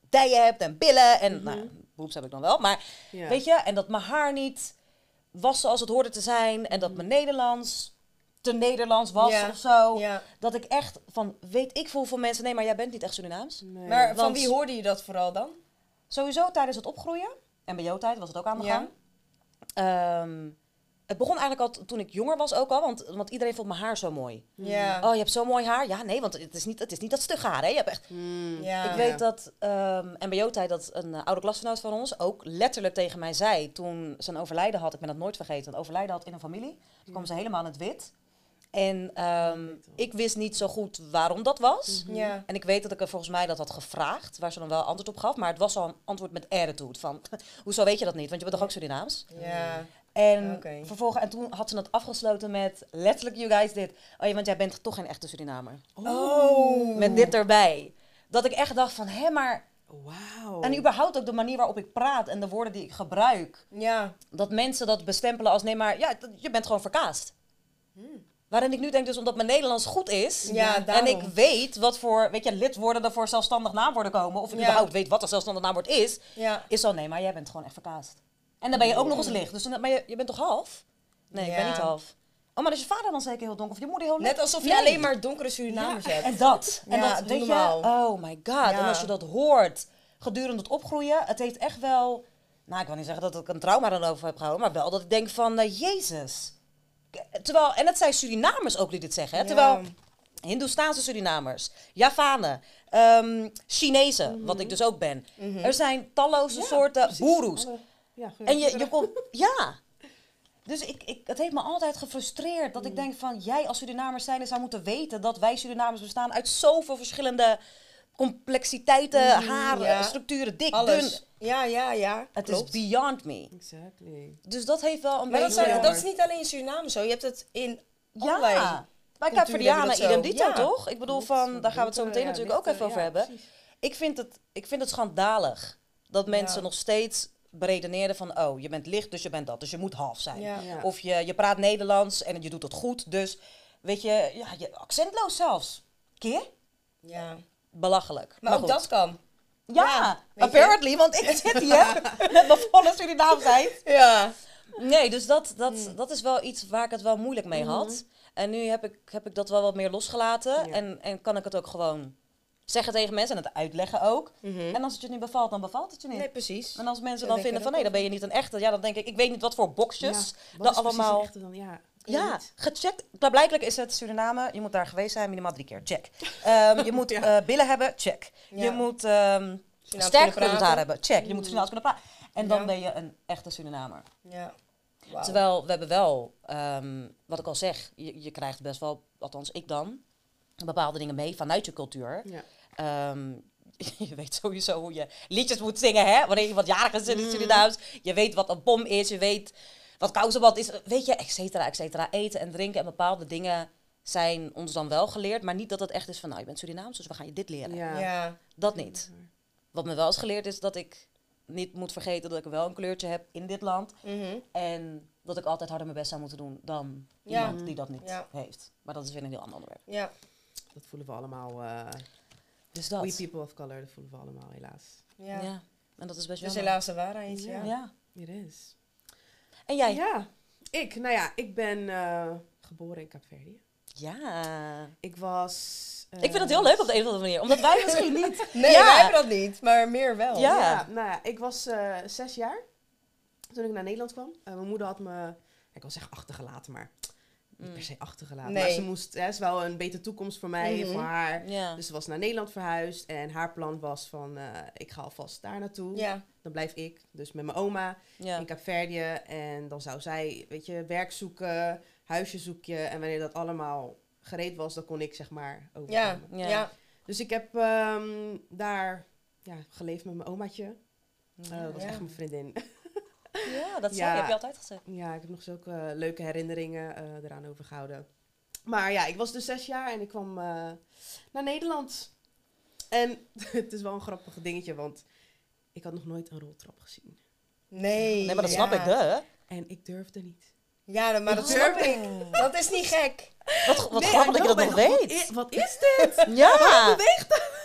[SPEAKER 1] dijen hebt en billen. En
[SPEAKER 3] Mhm.
[SPEAKER 1] nou, boeps heb ik dan wel. Maar. Weet je, en dat mijn haar niet was zoals het hoorde te zijn. En dat mijn Nederlands te Nederlands was
[SPEAKER 2] Ja.
[SPEAKER 1] of zo.
[SPEAKER 2] ja.
[SPEAKER 1] Dat ik echt van, weet ik veel van mensen, nee, maar jij bent niet echt Surinaams.
[SPEAKER 3] Nee.
[SPEAKER 2] Maar van wie hoorde je dat vooral dan?
[SPEAKER 1] Sowieso tijdens het opgroeien, en bij jouw tijd was het ook aan de
[SPEAKER 2] Ja.
[SPEAKER 1] gang. Ehm, het begon eigenlijk al toen ik jonger was ook al, want, want iedereen vond mijn haar zo mooi.
[SPEAKER 2] Ja.
[SPEAKER 1] Oh, je hebt zo mooi haar? Ja, nee, want het is niet, het is niet dat stugge haar, hè? Je hebt echt...
[SPEAKER 3] Mm.
[SPEAKER 2] Ja.
[SPEAKER 1] Ik weet dat ehm MBO-tijd dat een eh, oude klasgenoot van ons ook letterlijk tegen mij zei toen zijn overlijden had. Ik ben dat nooit vergeten. Een overlijden had in een familie. Toen kwam ze helemaal in het wit. En ehm, ik wist niet zo goed waarom dat was.
[SPEAKER 2] Ja.
[SPEAKER 1] En ik weet dat ik er volgens mij dat had gevraagd, waar ze dan wel antwoord op gaf. Maar het was al een antwoord met attitude. Van, *laughs* hoezo weet je dat niet? Want je bent toch ook Surinaams?
[SPEAKER 2] Ja.
[SPEAKER 1] En vervolgens, en toen had ze het afgesloten met letterlijk, you guys, dit. Oh ja, want jij bent toch geen echte Surinamer.
[SPEAKER 2] Oh.
[SPEAKER 1] Met dit erbij. Dat ik echt dacht van, hé, maar
[SPEAKER 3] Wauw.
[SPEAKER 1] en überhaupt ook de manier waarop ik praat en de woorden die ik gebruik.
[SPEAKER 2] Ja.
[SPEAKER 1] Dat mensen dat bestempelen als nee, maar ja, dat- je bent gewoon verkaasd. Waarin ik nu denk dus omdat mijn Nederlands goed is.
[SPEAKER 2] Ja,
[SPEAKER 1] en ik weet wat voor, weet je, lidwoorden er voor zelfstandig naamwoorden komen. Of ik
[SPEAKER 2] Ja.
[SPEAKER 1] überhaupt weet wat een zelfstandig naamwoord is.
[SPEAKER 2] Ja.
[SPEAKER 1] Is zo, nee, maar jij bent gewoon echt verkaasd. En dan ben je ook nog eens licht. Dus dan, maar je, je bent toch half? Nee, ik ben niet half. Oh, maar is je vader dan zeker heel donker? Of je moeder heel licht?
[SPEAKER 2] Net alsof je
[SPEAKER 1] Nee.
[SPEAKER 2] alleen maar donkere Surinamers hebt.
[SPEAKER 1] En dat. En
[SPEAKER 2] Ja,
[SPEAKER 1] dat,
[SPEAKER 2] doe
[SPEAKER 1] je, oh my god. En als je dat hoort gedurende het opgroeien, het heeft echt wel, nou ik wil niet zeggen dat ik een trauma erover heb gehouden, maar wel dat ik denk van, eh, jezus. Terwijl, en het zijn Surinamers ook die dit zeggen, hè? Terwijl Hindoestaanse Surinamers, Javanen, ehm Chinezen, wat ik dus ook ben.
[SPEAKER 2] Mhm.
[SPEAKER 1] Er zijn talloze soorten boeroes.
[SPEAKER 3] Ja,
[SPEAKER 1] En je, je komt, *laughs* ja. Dus ik, ik, het heeft me altijd gefrustreerd dat ik denk van jij als Surinamers zijn zou moeten weten dat wij Surinamers bestaan uit zoveel verschillende complexiteiten, haren,
[SPEAKER 2] ja.
[SPEAKER 1] structuren, dik, dun.
[SPEAKER 2] Ja, ja, ja.
[SPEAKER 1] Het
[SPEAKER 2] Klopt.
[SPEAKER 1] is beyond me.
[SPEAKER 3] Exactly.
[SPEAKER 1] Dus dat heeft wel een
[SPEAKER 2] Maar
[SPEAKER 1] beetje...
[SPEAKER 2] zijn, dat is niet alleen in Suriname zo. Je hebt het in allerlei...
[SPEAKER 1] ja. Caverdianen,
[SPEAKER 2] hebben we dat
[SPEAKER 1] idem dito,
[SPEAKER 2] Ja.
[SPEAKER 1] toch? Ik bedoel van, daar gaan we het zo meteen natuurlijk ook even over hebben. Ik vind het, ik vind het schandalig dat mensen nog steeds beredeneren van, oh, je bent licht, dus je bent dat, dus je moet half zijn. Of je, je praat Nederlands en je doet het goed, dus weet je, ja, je accentloos zelfs. Keer?
[SPEAKER 2] Ja.
[SPEAKER 1] Belachelijk.
[SPEAKER 2] Maar, ook
[SPEAKER 1] goed.
[SPEAKER 2] dat kan.
[SPEAKER 1] Ja,
[SPEAKER 2] ja, weet je.
[SPEAKER 1] apparently, want ik zit hier *laughs* met mijn volle Surinaamsheid.
[SPEAKER 2] Ja.
[SPEAKER 1] Nee, dus dat, dat,
[SPEAKER 2] Hmm.
[SPEAKER 1] dat is wel iets waar ik het wel moeilijk mee had. En nu heb ik, heb ik dat wel wat meer losgelaten.
[SPEAKER 3] Ja.
[SPEAKER 1] En, en kan ik het ook gewoon zeggen tegen mensen en het uitleggen ook.
[SPEAKER 2] Mhm.
[SPEAKER 1] En als het je niet bevalt, dan bevalt het je niet.
[SPEAKER 2] Nee, precies.
[SPEAKER 1] En als mensen dan vinden van nee, dan ben je niet een echte. Ja, dan denk ik, ik weet niet wat voor boxjes
[SPEAKER 3] Ja,
[SPEAKER 1] dat allemaal...
[SPEAKER 3] een echte dan? Ja,
[SPEAKER 1] Ja,
[SPEAKER 3] niet.
[SPEAKER 1] gecheckt. Klaarblijkelijk is het Suriname. Je moet daar geweest zijn, minimaal drie keer. Check. Ehm, je *laughs* moet eh, billen hebben. Check.
[SPEAKER 2] Ja.
[SPEAKER 1] Je moet ehm
[SPEAKER 2] Surinaams
[SPEAKER 1] sterk haar
[SPEAKER 2] praten.
[SPEAKER 1] hebben. Check. Je moet Surinaams kunnen praten. En dan ben je een echte Surinamer.
[SPEAKER 2] Ja.
[SPEAKER 1] Terwijl we hebben wel, ehm, wat ik al zeg, je, je krijgt best wel, althans ik dan, bepaalde dingen mee vanuit je cultuur.
[SPEAKER 3] Ja. *laughs*
[SPEAKER 1] Je weet sowieso hoe je liedjes moet zingen, hè? Wanneer je wat jarig is in
[SPEAKER 2] Mm.
[SPEAKER 1] het Surinaams. Je weet wat een bom is, je weet wat kousenbad is. Weet je, et cetera, et cetera. Eten en drinken en bepaalde dingen zijn ons dan wel geleerd. Maar niet dat het echt is van, nou, je bent Surinaams, dus we gaan je dit leren.
[SPEAKER 3] Ja.
[SPEAKER 2] Ja.
[SPEAKER 1] Dat niet. Wat me wel is geleerd is dat ik niet moet vergeten dat ik wel een kleurtje heb in dit land.
[SPEAKER 2] Mhm.
[SPEAKER 1] En dat ik altijd harder mijn best zou moeten doen dan
[SPEAKER 2] Ja.
[SPEAKER 1] iemand die dat niet
[SPEAKER 2] Ja.
[SPEAKER 1] heeft. Maar dat is weer een heel ander onderwerp.
[SPEAKER 2] Ja.
[SPEAKER 3] Dat voelen we allemaal. eh
[SPEAKER 1] Dus dat.
[SPEAKER 3] we people of color, dat voelen we allemaal helaas.
[SPEAKER 2] Ja.
[SPEAKER 1] Ja. En dat is best
[SPEAKER 2] Dus
[SPEAKER 1] jammer.
[SPEAKER 2] helaas de waarheid, ja.
[SPEAKER 3] Ja.
[SPEAKER 1] Ja.
[SPEAKER 3] It is.
[SPEAKER 1] En jij?
[SPEAKER 3] Ja. Ik, nou ja, ik ben eh, geboren in Kaapverdië.
[SPEAKER 1] Ja.
[SPEAKER 3] Ik was... eh,
[SPEAKER 1] Ik vind het heel leuk op de een of andere manier. Omdat wij misschien niet. *laughs*
[SPEAKER 2] Nee,
[SPEAKER 1] Ja.
[SPEAKER 2] wij hebben dat niet, maar meer wel.
[SPEAKER 1] Ja.
[SPEAKER 3] Ja, nou ja, ik was eh, zes jaar toen ik naar Nederland kwam. Mijn moeder had me, ik wil zeggen achtergelaten, maar niet per se achtergelaten. Maar ze moest, hè, is wel een betere toekomst voor mij,
[SPEAKER 2] Mhm.
[SPEAKER 3] voor haar.
[SPEAKER 1] Ja.
[SPEAKER 3] Dus ze was naar Nederland verhuisd en haar plan was van, eh, ik ga alvast daar naartoe.
[SPEAKER 2] Ja.
[SPEAKER 3] Dan blijf ik, dus met mijn oma
[SPEAKER 1] Ja.
[SPEAKER 3] in Kaapverdië. En dan zou zij, weet je, werk zoeken, huisje zoeken. En wanneer dat allemaal gereed was, dan kon ik zeg maar overkomen.
[SPEAKER 1] Ja.
[SPEAKER 2] Ja.
[SPEAKER 3] Dus ik heb ehm, daar ja, geleefd met mijn omaatje. Eh, dat was echt mijn vriendin. *laughs*
[SPEAKER 1] Ja, dat zei
[SPEAKER 3] Ja.
[SPEAKER 1] je, heb je altijd gezegd.
[SPEAKER 3] ja, ik heb nog zulke leuke herinneringen eh, eraan overgehouden. Maar ja, ik was dus zes jaar en ik kwam eh, naar Nederland. En *laughs* het is wel een grappig dingetje, want ik had nog nooit een roltrap gezien.
[SPEAKER 2] Nee.
[SPEAKER 1] Nee, maar dat
[SPEAKER 2] ja.
[SPEAKER 1] snap ik, hè?
[SPEAKER 3] En ik durfde niet.
[SPEAKER 2] Ja, maar dat snap ik. Dat is niet gek.
[SPEAKER 1] Wat, wat
[SPEAKER 3] Nee,
[SPEAKER 1] grappig dat je dat nog
[SPEAKER 3] Wat,
[SPEAKER 1] weet.
[SPEAKER 3] i- wat is dit? *laughs*
[SPEAKER 1] Ja.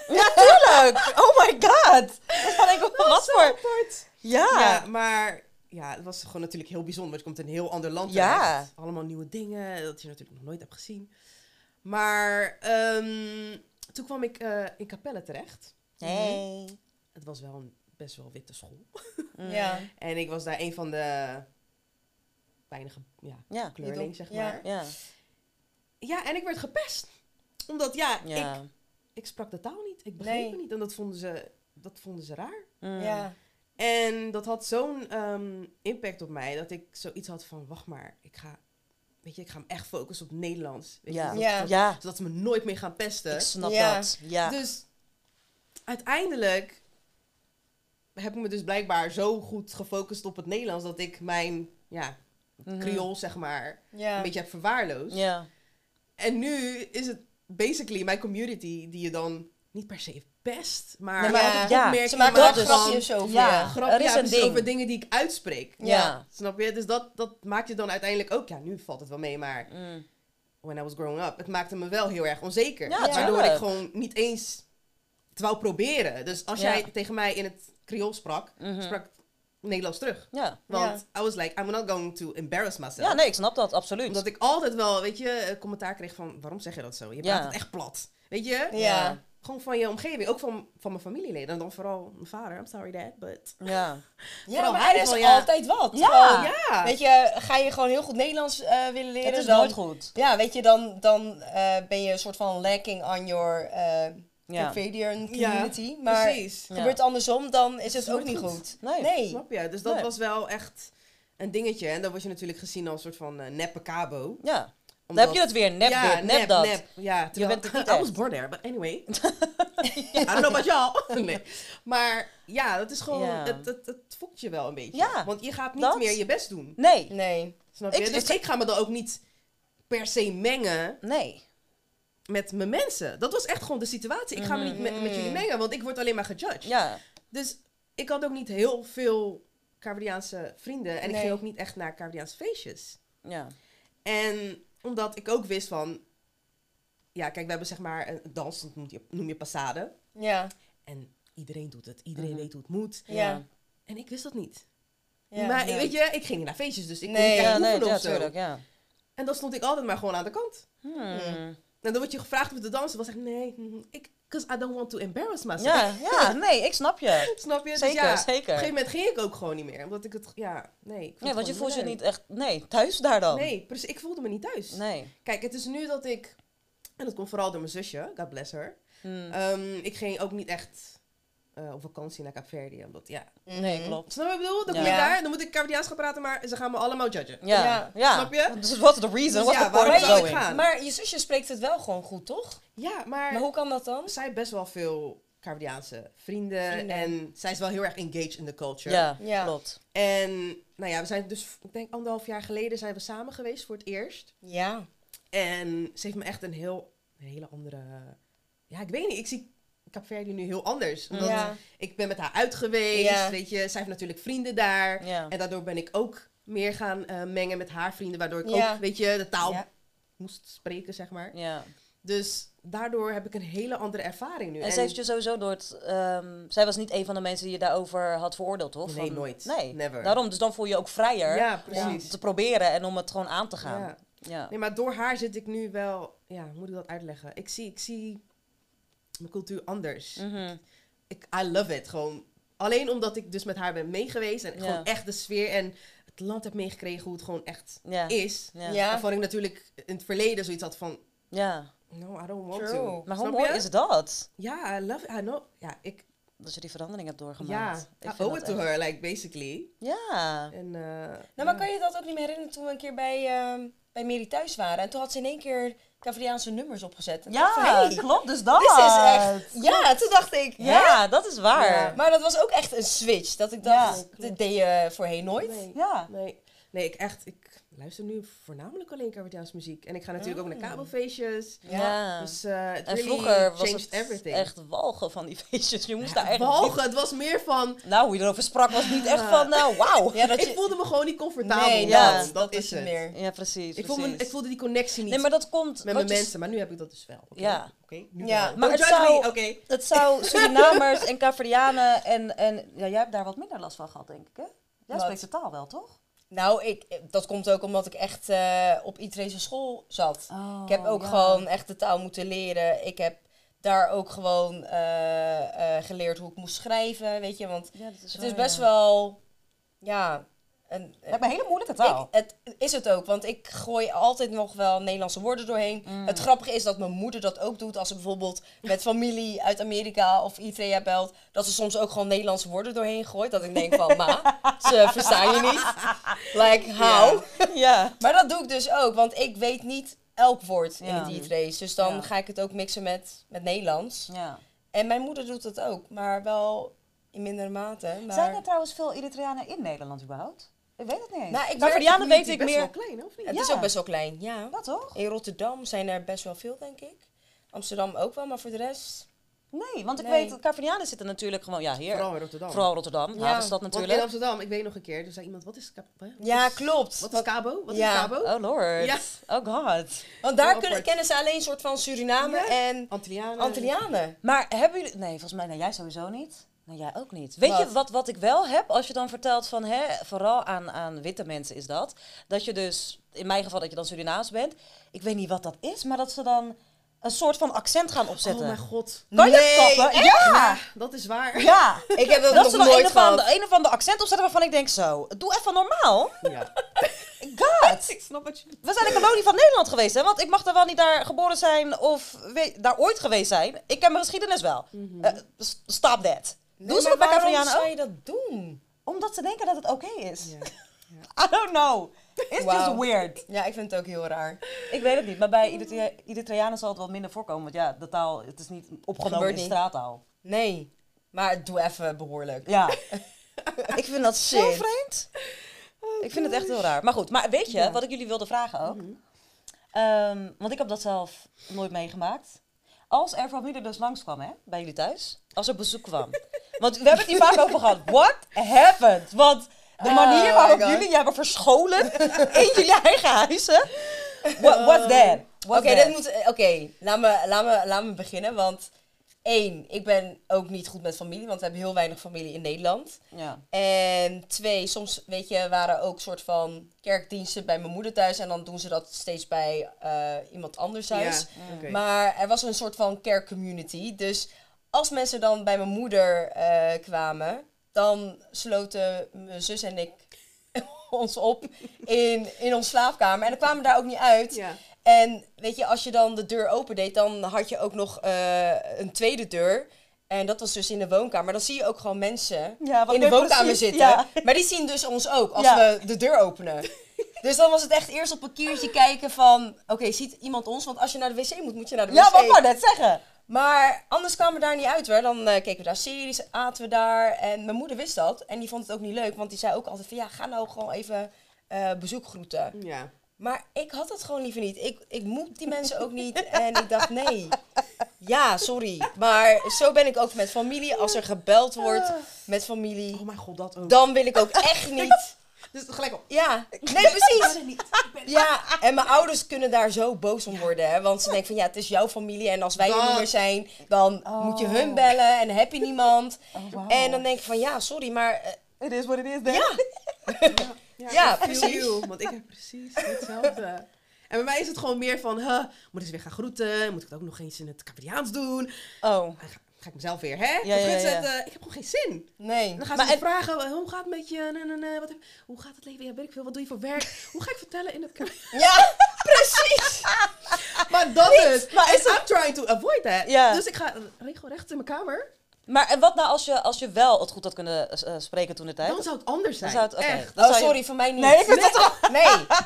[SPEAKER 1] Ja, *laughs* tuurlijk. Oh my god. Dan denk ik, wat voor... Ja.
[SPEAKER 3] Ja, maar ja, het was gewoon natuurlijk heel bijzonder. Want je komt in een heel ander land
[SPEAKER 1] Ja.
[SPEAKER 3] terecht. Allemaal nieuwe dingen dat je natuurlijk nog nooit hebt gezien. Maar ehm, toen kwam ik eh, in Capelle terecht.
[SPEAKER 1] Hey.
[SPEAKER 3] Het was wel een best wel witte school.
[SPEAKER 1] Mm.
[SPEAKER 2] Ja.
[SPEAKER 3] En ik was daar een van de weinig ja,
[SPEAKER 1] Ja,
[SPEAKER 3] kleurling, zeg
[SPEAKER 2] Ja.
[SPEAKER 3] maar.
[SPEAKER 1] ja,
[SPEAKER 3] Ja, en ik werd gepest. Omdat, ja,
[SPEAKER 1] ja.
[SPEAKER 3] ik, ik sprak de taal niet. Ik begreep
[SPEAKER 2] Nee.
[SPEAKER 3] het niet. En dat vonden ze, dat vonden ze raar.
[SPEAKER 1] Mm.
[SPEAKER 2] Ja.
[SPEAKER 3] En dat had zo'n ehm, impact op mij dat ik zoiets had van, wacht maar, ik ga, weet je, ik ga me echt focussen op Nederlands. Weet
[SPEAKER 1] Ja.
[SPEAKER 3] je,
[SPEAKER 2] Ja.
[SPEAKER 3] zodat,
[SPEAKER 1] ja,
[SPEAKER 3] zodat ze me nooit meer gaan pesten.
[SPEAKER 1] ik snap
[SPEAKER 2] Ja.
[SPEAKER 1] dat. Ja.
[SPEAKER 3] Dus uiteindelijk heb ik me dus blijkbaar zo goed gefocust op het Nederlands dat ik mijn, ja. Creool zeg maar,
[SPEAKER 2] Ja.
[SPEAKER 3] een beetje heb verwaarloosd.
[SPEAKER 1] Ja,
[SPEAKER 3] En nu is het basically mijn community die je dan niet per se pest, maar,
[SPEAKER 1] Nee, maar
[SPEAKER 2] Ja.
[SPEAKER 1] ook- ja.
[SPEAKER 3] opmerkingen
[SPEAKER 2] Ze maken wel
[SPEAKER 1] dus-
[SPEAKER 2] grapjes over
[SPEAKER 1] Ja.
[SPEAKER 3] grap,
[SPEAKER 1] Er
[SPEAKER 3] over dingen die ik uitspreek.
[SPEAKER 1] ja.
[SPEAKER 3] Snap je? Dus dat, dat maakt je dan uiteindelijk ook... Ja, nu valt het wel mee, maar
[SPEAKER 1] Mm.
[SPEAKER 3] when I was growing up... Het maakte me wel heel erg onzeker.
[SPEAKER 1] Ja,
[SPEAKER 3] waardoor ik gewoon niet eens het wou proberen. Dus als jij tegen mij in het Creool sprak...
[SPEAKER 1] Mhm.
[SPEAKER 3] sprak ik Nederlands terug.
[SPEAKER 1] Ja.
[SPEAKER 3] Want I was like, I'm not going to embarrass myself.
[SPEAKER 1] ja, nee, ik snap dat, absoluut.
[SPEAKER 3] Omdat ik altijd wel, weet je, commentaar kreeg van... Waarom zeg je dat zo? Je praat
[SPEAKER 1] Ja.
[SPEAKER 3] het echt plat. Weet je?
[SPEAKER 2] Ja.
[SPEAKER 3] Gewoon van je omgeving. Ook van, van mijn familieleden. En dan vooral mijn vader. I'm sorry dad, but... *laughs*
[SPEAKER 1] Ja.
[SPEAKER 2] Ja,
[SPEAKER 3] Vooral
[SPEAKER 2] maar
[SPEAKER 3] hij
[SPEAKER 2] is
[SPEAKER 3] ja.
[SPEAKER 2] altijd wat.
[SPEAKER 1] Ja.
[SPEAKER 2] Gewoon,
[SPEAKER 3] Ja.
[SPEAKER 2] Weet je, ga je gewoon heel goed Nederlands eh, willen leren,
[SPEAKER 1] Het is
[SPEAKER 2] dan,
[SPEAKER 1] nooit goed.
[SPEAKER 2] Ja, weet je, dan, dan eh, ben je een soort van lacking on your uh,
[SPEAKER 1] Ja.
[SPEAKER 2] Community. maar
[SPEAKER 3] Precies.
[SPEAKER 2] Gebeurt andersom, dan is het ook niet
[SPEAKER 3] goed.
[SPEAKER 2] goed.
[SPEAKER 1] Nee.
[SPEAKER 2] Nee.
[SPEAKER 3] Snap je? Dus dat
[SPEAKER 1] Nee.
[SPEAKER 3] was wel echt een dingetje. En dan word je natuurlijk gezien als een soort van neppe cabo.
[SPEAKER 1] Ja. Dan heb je het weer, nep
[SPEAKER 3] ja,
[SPEAKER 1] dit, nep, dat.
[SPEAKER 3] Nep, ja, terwijl-
[SPEAKER 1] bent het niet
[SPEAKER 3] I was born there, but anyway. *laughs* I don't know about y'all. *laughs* nee. Maar ja, dat is gewoon,
[SPEAKER 1] Ja.
[SPEAKER 3] het, het, het fokt je wel een beetje.
[SPEAKER 1] Ja,
[SPEAKER 3] Want je gaat niet
[SPEAKER 1] dat-
[SPEAKER 3] meer je best doen.
[SPEAKER 1] Nee.
[SPEAKER 2] Nee.
[SPEAKER 3] Snap je?
[SPEAKER 1] Ik-
[SPEAKER 3] dus
[SPEAKER 1] ik-
[SPEAKER 3] ik ga me dan ook niet per se mengen
[SPEAKER 1] Nee.
[SPEAKER 3] met mijn mensen. Dat was echt gewoon de situatie. Ik ga me niet met, met jullie mengen, want ik word alleen maar gejudged.
[SPEAKER 1] Ja.
[SPEAKER 3] Dus ik had ook niet heel veel Caribiaanse vrienden. En ik ging ook niet echt naar Caribiaanse feestjes.
[SPEAKER 1] Ja.
[SPEAKER 3] En omdat ik ook wist van... Ja, kijk, we hebben zeg maar een dans, dat noem je, noem je passade.
[SPEAKER 2] Ja.
[SPEAKER 3] En iedereen doet het. Iedereen
[SPEAKER 1] Mhm.
[SPEAKER 3] weet hoe het moet.
[SPEAKER 2] Ja.
[SPEAKER 3] En ik wist dat niet.
[SPEAKER 2] Ja.
[SPEAKER 3] maar
[SPEAKER 1] ja.
[SPEAKER 3] weet je, ik ging niet naar feestjes, dus ik kon
[SPEAKER 2] Nee.
[SPEAKER 3] niet echt
[SPEAKER 1] Ja, nee, ja,
[SPEAKER 3] of zo.
[SPEAKER 1] tuurlijk, ja.
[SPEAKER 3] En dan stond ik altijd maar gewoon aan de kant.
[SPEAKER 1] Hmm.
[SPEAKER 3] En dan word je gevraagd om te dansen. Dan zeg ik, nee, ik, because I don't want to embarrass myself.
[SPEAKER 1] Ja, *laughs* ja, nee, ik snap je. *laughs*
[SPEAKER 3] Snap je? Dus
[SPEAKER 1] Zeker,
[SPEAKER 3] ja, Op een
[SPEAKER 1] zeker.
[SPEAKER 3] gegeven moment ging ik ook gewoon niet meer. Omdat ik het, ja, nee. Ik het
[SPEAKER 1] want je voelt je niet echt, nee, thuis daar dan.
[SPEAKER 3] Nee, precies. Ik voelde me niet thuis.
[SPEAKER 1] Nee.
[SPEAKER 3] Kijk, het is nu dat ik... En dat komt vooral door mijn zusje, God bless her.
[SPEAKER 1] Hmm.
[SPEAKER 3] Ehm, ik ging ook niet echt eh, op vakantie naar Kaapverdië. Omdat, ja...
[SPEAKER 1] Nee,
[SPEAKER 2] Mhm.
[SPEAKER 1] klopt.
[SPEAKER 3] Snap je wat ik bedoel? Dan kom
[SPEAKER 2] Ja.
[SPEAKER 3] ik daar, dan moet ik Caribiaans gaan praten, maar ze gaan me allemaal judgen.
[SPEAKER 1] Ja,
[SPEAKER 2] Ja.
[SPEAKER 1] ja.
[SPEAKER 3] Snap je?
[SPEAKER 1] Dus what's the reason?
[SPEAKER 3] Dus ja,
[SPEAKER 1] the point
[SPEAKER 3] waarom
[SPEAKER 1] of
[SPEAKER 3] zou ik
[SPEAKER 1] going?
[SPEAKER 3] gaan?
[SPEAKER 2] Maar je zusje spreekt het wel gewoon goed, toch?
[SPEAKER 3] Ja, maar,
[SPEAKER 2] Maar hoe kan dat dan?
[SPEAKER 3] zij heeft best wel veel Caribiaanse vrienden.
[SPEAKER 2] Vrienden.
[SPEAKER 3] En zij is wel heel erg engaged in the culture.
[SPEAKER 1] Ja,
[SPEAKER 2] Ja.
[SPEAKER 1] klopt.
[SPEAKER 3] En nou ja, we zijn dus, ik denk anderhalf jaar geleden zijn we samen geweest voor het eerst.
[SPEAKER 2] Ja.
[SPEAKER 3] En ze heeft me echt een heel, een hele andere... Ja, ik weet niet, ik zie Kaapverdi nu heel anders. Omdat
[SPEAKER 2] Ja.
[SPEAKER 3] ik ben met haar uit geweest,
[SPEAKER 2] Ja.
[SPEAKER 3] weet je. Zij heeft natuurlijk vrienden daar.
[SPEAKER 1] Ja.
[SPEAKER 3] En daardoor ben ik ook meer gaan eh, mengen met haar vrienden. Waardoor ik ook, weet je, de taal moest spreken, zeg maar.
[SPEAKER 1] ja.
[SPEAKER 3] Dus daardoor heb ik een hele andere ervaring nu.
[SPEAKER 1] En ze heeft je sowieso door het... ehm, zij was niet een van de mensen die je daarover had veroordeeld, toch?
[SPEAKER 3] Nee,
[SPEAKER 1] Van-
[SPEAKER 3] nooit.
[SPEAKER 1] Nee,
[SPEAKER 3] Never.
[SPEAKER 1] Daarom, dus dan voel je je ook vrijer om te proberen en om het gewoon aan te gaan.
[SPEAKER 3] Ja.
[SPEAKER 1] Ja.
[SPEAKER 3] Nee, maar door haar zit ik nu wel... Ja, hoe moet ik dat uitleggen? Ik zie, ik zie mijn cultuur anders.
[SPEAKER 1] Mhm.
[SPEAKER 3] Ik, I love it. Gewoon alleen omdat ik dus met haar ben meegeweest. En
[SPEAKER 1] Ja.
[SPEAKER 3] gewoon echt de sfeer en het land heb meegekregen hoe het gewoon echt
[SPEAKER 1] Ja.
[SPEAKER 3] is.
[SPEAKER 1] Ja.
[SPEAKER 2] Ja.
[SPEAKER 3] Waarvan ik natuurlijk in het verleden zoiets had van...
[SPEAKER 1] ja.
[SPEAKER 3] No, I don't want
[SPEAKER 2] True.
[SPEAKER 3] to.
[SPEAKER 1] Maar hoe mooi
[SPEAKER 3] je?
[SPEAKER 1] is dat?
[SPEAKER 3] Ja, I love it. I know. Ja, ik...
[SPEAKER 1] Dat je die verandering hebt
[SPEAKER 3] Ja,
[SPEAKER 1] doorgemaakt.
[SPEAKER 3] I
[SPEAKER 1] Ik
[SPEAKER 3] owe it to
[SPEAKER 1] echt-
[SPEAKER 3] her, like, basically.
[SPEAKER 1] Ja.
[SPEAKER 3] En, eh,
[SPEAKER 2] Nou,
[SPEAKER 3] ja.
[SPEAKER 2] maar kan je dat ook niet meer herinneren toen we een keer bij, ehm bij Mary thuis waren? En toen had ze in één keer Cavaliaanse nummers opgezet. En
[SPEAKER 1] Ja,
[SPEAKER 2] van, hey,
[SPEAKER 1] klopt. Dus dat.
[SPEAKER 2] is echt... Ja, toen dacht ik...
[SPEAKER 1] Ja, dat is waar.
[SPEAKER 2] Ja, Maar dat was ook echt een switch. Dat ik dacht,
[SPEAKER 3] Ja,
[SPEAKER 2] dit deed je voorheen nooit.
[SPEAKER 3] Nee.
[SPEAKER 1] Ja.
[SPEAKER 3] Nee, nee, ik echt, ik luister nu voornamelijk alleen Caribiaanse muziek. En ik ga natuurlijk ook naar
[SPEAKER 2] Mm.
[SPEAKER 3] kabelfeestjes.
[SPEAKER 1] Ja.
[SPEAKER 3] Dus eh het
[SPEAKER 1] en
[SPEAKER 3] really
[SPEAKER 1] vroeger was het
[SPEAKER 3] everything.
[SPEAKER 1] echt walgen van die *laughs* feestjes. Je moest
[SPEAKER 3] Ja,
[SPEAKER 1] daar echt...
[SPEAKER 3] walgen, het was meer van,
[SPEAKER 1] Nou, hoe je erover sprak was niet echt van, nou, wauw.
[SPEAKER 2] Ja, dat
[SPEAKER 3] ik voelde me gewoon niet comfortabel.
[SPEAKER 2] Nee,
[SPEAKER 1] ja,
[SPEAKER 3] dat,
[SPEAKER 2] dat,
[SPEAKER 3] dat
[SPEAKER 2] is het meer.
[SPEAKER 1] Ja, precies.
[SPEAKER 3] Ik, voelde ik voelde die connectie niet
[SPEAKER 1] Nee, maar dat komt...
[SPEAKER 3] met mijn mensen, maar nu heb ik dat dus wel. Oké,
[SPEAKER 1] Ja.
[SPEAKER 3] Oké, nu
[SPEAKER 2] Ja,
[SPEAKER 3] wel.
[SPEAKER 1] maar het
[SPEAKER 3] judge
[SPEAKER 1] zou-
[SPEAKER 3] me, oké.
[SPEAKER 1] Het zou *laughs* Surinamers en Caverdianen en, en... Ja, jij hebt daar wat minder last van gehad, denk ik, hè? Jij
[SPEAKER 2] Wat?
[SPEAKER 1] spreekt de taal wel, toch?
[SPEAKER 2] Nou, ik, dat komt ook omdat ik echt eh, op Itrese school zat.
[SPEAKER 1] Oh,
[SPEAKER 2] ik heb ook gewoon echt de taal moeten leren. Ik heb daar ook gewoon eh, eh, geleerd hoe ik moest schrijven, weet je. Want
[SPEAKER 1] Ja, dat is
[SPEAKER 2] het is best
[SPEAKER 1] ja.
[SPEAKER 2] wel, ja,
[SPEAKER 1] me een hele moeilijke taal.
[SPEAKER 2] ik, het is het ook, want ik gooi altijd nog wel Nederlandse woorden doorheen.
[SPEAKER 1] Mm.
[SPEAKER 2] Het grappige is dat mijn moeder dat ook doet als ze bijvoorbeeld met familie uit Amerika of Eritrea belt. Dat ze soms ook gewoon Nederlandse woorden doorheen gooit. Dat ik denk van, ma, ze *laughs* verstaan je niet. Like, how?
[SPEAKER 1] ja. *laughs*
[SPEAKER 2] Maar dat doe ik dus ook, want ik weet niet elk woord in het Eritrees. Dus dan
[SPEAKER 1] Ja.
[SPEAKER 2] ga ik het ook mixen met, met Nederlands.
[SPEAKER 1] ja.
[SPEAKER 2] En mijn moeder doet het ook, maar wel in mindere mate. Maar...
[SPEAKER 1] Zijn er trouwens veel Eritreanen in Nederland überhaupt? Ik weet het niet eens.
[SPEAKER 2] Nou, ik
[SPEAKER 1] maar voor
[SPEAKER 2] werk-
[SPEAKER 1] Diana weet ik
[SPEAKER 3] best
[SPEAKER 1] meer...
[SPEAKER 3] wel klein, of niet?
[SPEAKER 2] Het is ook best wel klein, ja.
[SPEAKER 1] Ja, toch?
[SPEAKER 2] In Rotterdam zijn er best wel veel, denk ik. Amsterdam ook wel, maar voor de rest...
[SPEAKER 1] Nee, want ik
[SPEAKER 2] Nee.
[SPEAKER 1] weet, Caverdianen zitten natuurlijk gewoon, ja, hier.
[SPEAKER 3] Vooral in Rotterdam.
[SPEAKER 1] Vooral Rotterdam,
[SPEAKER 2] Ja.
[SPEAKER 1] havenstad
[SPEAKER 3] Want in
[SPEAKER 1] natuurlijk.
[SPEAKER 3] Amsterdam, ik weet nog een keer, er zei iemand, wat is
[SPEAKER 2] Ja,
[SPEAKER 3] is-
[SPEAKER 2] klopt.
[SPEAKER 3] Wat is Cabo? Wat
[SPEAKER 2] Ja.
[SPEAKER 3] is Cabo?
[SPEAKER 1] Oh lord.
[SPEAKER 3] Ja.
[SPEAKER 1] Oh god.
[SPEAKER 2] Want daar kunnen, kennen ze alleen een soort van Suriname
[SPEAKER 3] Ja.
[SPEAKER 2] en
[SPEAKER 3] Antillianen.
[SPEAKER 2] Antillianen.
[SPEAKER 1] Maar hebben jullie... Nee, volgens mij, nee, jij sowieso niet. Nee, jij ook niet. Weet
[SPEAKER 2] Wat?
[SPEAKER 1] je wat, wat ik wel heb, als je dan vertelt van, hè, vooral aan, aan witte mensen is dat, dat je dus, in mijn geval dat je dan Surinaams bent, ik weet niet wat dat is, maar dat ze dan een soort van accent gaan
[SPEAKER 3] Oh
[SPEAKER 1] opzetten.
[SPEAKER 3] mijn god.
[SPEAKER 1] kan je
[SPEAKER 2] Nee,
[SPEAKER 1] dat kappen?
[SPEAKER 2] echt?
[SPEAKER 1] Ja!
[SPEAKER 3] Dat is waar.
[SPEAKER 1] Ja! *laughs*
[SPEAKER 2] Ik heb dat, nog
[SPEAKER 1] ze dan
[SPEAKER 2] nooit
[SPEAKER 1] een of, andere,
[SPEAKER 2] gehad.
[SPEAKER 1] een of andere accent opzetten waarvan ik denk zo, doe even normaal.
[SPEAKER 3] Ja. *laughs*
[SPEAKER 1] God! *laughs*
[SPEAKER 3] Ik snap wat je...
[SPEAKER 1] We zijn een kolonie van Nederland geweest, hè? Want ik mag er wel niet daar geboren zijn of daar ooit geweest zijn. Ik ken mijn geschiedenis wel.
[SPEAKER 3] Mhm.
[SPEAKER 1] Eh, stop that.
[SPEAKER 2] Nee,
[SPEAKER 1] Doen ze
[SPEAKER 2] maar
[SPEAKER 1] dat bij
[SPEAKER 2] waarom
[SPEAKER 1] Capriano
[SPEAKER 2] zou je dat doen?
[SPEAKER 1] Omdat ze denken dat het oké is.
[SPEAKER 3] Ja. *laughs*
[SPEAKER 1] I don't know. It's just weird.
[SPEAKER 2] Ja, ik vind het ook heel raar.
[SPEAKER 1] Ik weet het niet, maar bij Eritrea- Eritreanen zal het wat minder voorkomen. Want ja, de taal, het is niet opgenomen in
[SPEAKER 2] niet.
[SPEAKER 1] straattaal.
[SPEAKER 2] Nee, maar doe even behoorlijk.
[SPEAKER 1] Ja. *laughs* ik vind dat zo vreemd. Ik vind het echt heel raar. Maar goed, maar weet je
[SPEAKER 3] Ja.
[SPEAKER 1] wat ik jullie wilde vragen ook?
[SPEAKER 3] Mhm.
[SPEAKER 1] Ehm, want ik heb dat zelf nooit meegemaakt. Als er familie dus langskwam, hè, bij jullie thuis. Als er bezoek kwam. Want we hebben het hier vaak over gehad. What happened? Want de
[SPEAKER 2] Oh
[SPEAKER 1] manier waarop
[SPEAKER 2] God.
[SPEAKER 1] jullie je hebben verscholen *laughs* in jullie eigen huizen. What, what's that?
[SPEAKER 2] Oké,
[SPEAKER 1] that?
[SPEAKER 2] moet. eh, Oké, laat, me, laat, me, laat me beginnen. Want één, ik ben ook niet goed met familie, want we hebben heel weinig familie in Nederland.
[SPEAKER 1] Ja.
[SPEAKER 2] En twee, soms weet je, waren ook soort van kerkdiensten bij mijn moeder thuis. En dan doen ze dat steeds bij eh, iemand anders thuis.
[SPEAKER 3] Ja.
[SPEAKER 2] Maar er was een soort van kerkcommunity. Dus als mensen dan bij mijn moeder eh, kwamen, dan sloten mijn zus en ik *laughs* ons op in, in ons slaapkamer. En dan kwamen we daar ook niet uit.
[SPEAKER 3] Ja.
[SPEAKER 2] En weet je, als je dan de deur opendeed, dan had je ook nog eh, een tweede deur. En dat was dus in de woonkamer. Maar dan zie je ook gewoon mensen
[SPEAKER 1] Ja,
[SPEAKER 2] in de woonkamer
[SPEAKER 1] precies-
[SPEAKER 2] zitten.
[SPEAKER 1] ja.
[SPEAKER 2] Maar die zien dus ons ook als we de deur openen. *laughs* Dus dan was het echt eerst op een kiertje kijken van... Oké, ziet iemand ons? Want als je naar de wc moet, moet je naar de wc.
[SPEAKER 1] Ja, wat wou net zeggen?
[SPEAKER 2] Maar anders kwamen we daar niet uit hoor. Dan eh, keken we daar series, aten we daar. En mijn moeder wist dat. En die vond het ook niet leuk. Want die zei ook altijd van... Ja, ga nou gewoon even eh, bezoek groeten.
[SPEAKER 3] Ja.
[SPEAKER 2] Maar ik had het gewoon liever niet. Ik, ik moet die mensen ook niet. En ik dacht, nee. Ja, sorry. Maar zo ben ik ook met familie. Als er gebeld wordt met familie,
[SPEAKER 3] Oh mijn god, dat ook.
[SPEAKER 2] dan wil ik ook echt niet.
[SPEAKER 3] Dus gelijk op.
[SPEAKER 2] Ja, nee, precies. *laughs* Ja, en mijn ouders kunnen daar zo boos om worden. Hè? Want ze denken van, ja, het is jouw familie. En als wij er niet meer zijn, dan moet je hun
[SPEAKER 1] Oh.
[SPEAKER 2] bellen. En heb je niemand. *laughs*
[SPEAKER 1] Oh, wow.
[SPEAKER 2] En dan denk ik van, ja, sorry, maar... eh,
[SPEAKER 1] It is what it is, then. *laughs*
[SPEAKER 2] ja,
[SPEAKER 3] Ja, ik
[SPEAKER 2] precies.
[SPEAKER 3] you, want ik heb precies hetzelfde. En bij mij is het gewoon meer van, huh, moet ik ze weer gaan groeten? Moet ik het ook nog eens in het Capriaans doen?
[SPEAKER 1] Oh.
[SPEAKER 3] Ga, ga ik mezelf weer, hè?
[SPEAKER 1] Ja,
[SPEAKER 3] het. Ik heb gewoon geen zin.
[SPEAKER 2] nee.
[SPEAKER 3] Dan gaan ze
[SPEAKER 1] en-
[SPEAKER 3] vragen, hoe gaat het met je? Nee, nee, nee, wat heb- hoe gaat het leven? Ja, weet ik veel. Wat doe je voor werk? Hoe ga ik vertellen in het Capriaans? *laughs*
[SPEAKER 2] Ja, *laughs* precies. *laughs*
[SPEAKER 3] Maar dat is.
[SPEAKER 1] Maar is
[SPEAKER 3] I'm trying to avoid that. Dus ik ga regelrecht in mijn kamer.
[SPEAKER 1] Maar en wat nou als je, als je wel het goed had kunnen eh, spreken toen de tijd?
[SPEAKER 3] Dan zou het anders
[SPEAKER 1] Dan
[SPEAKER 3] zijn.
[SPEAKER 1] zou het, oké.
[SPEAKER 3] Echt.
[SPEAKER 1] Dan
[SPEAKER 2] Oh,
[SPEAKER 1] zou je-
[SPEAKER 2] sorry, voor mij niet.
[SPEAKER 1] Nee, ik vind dat.
[SPEAKER 2] Nee,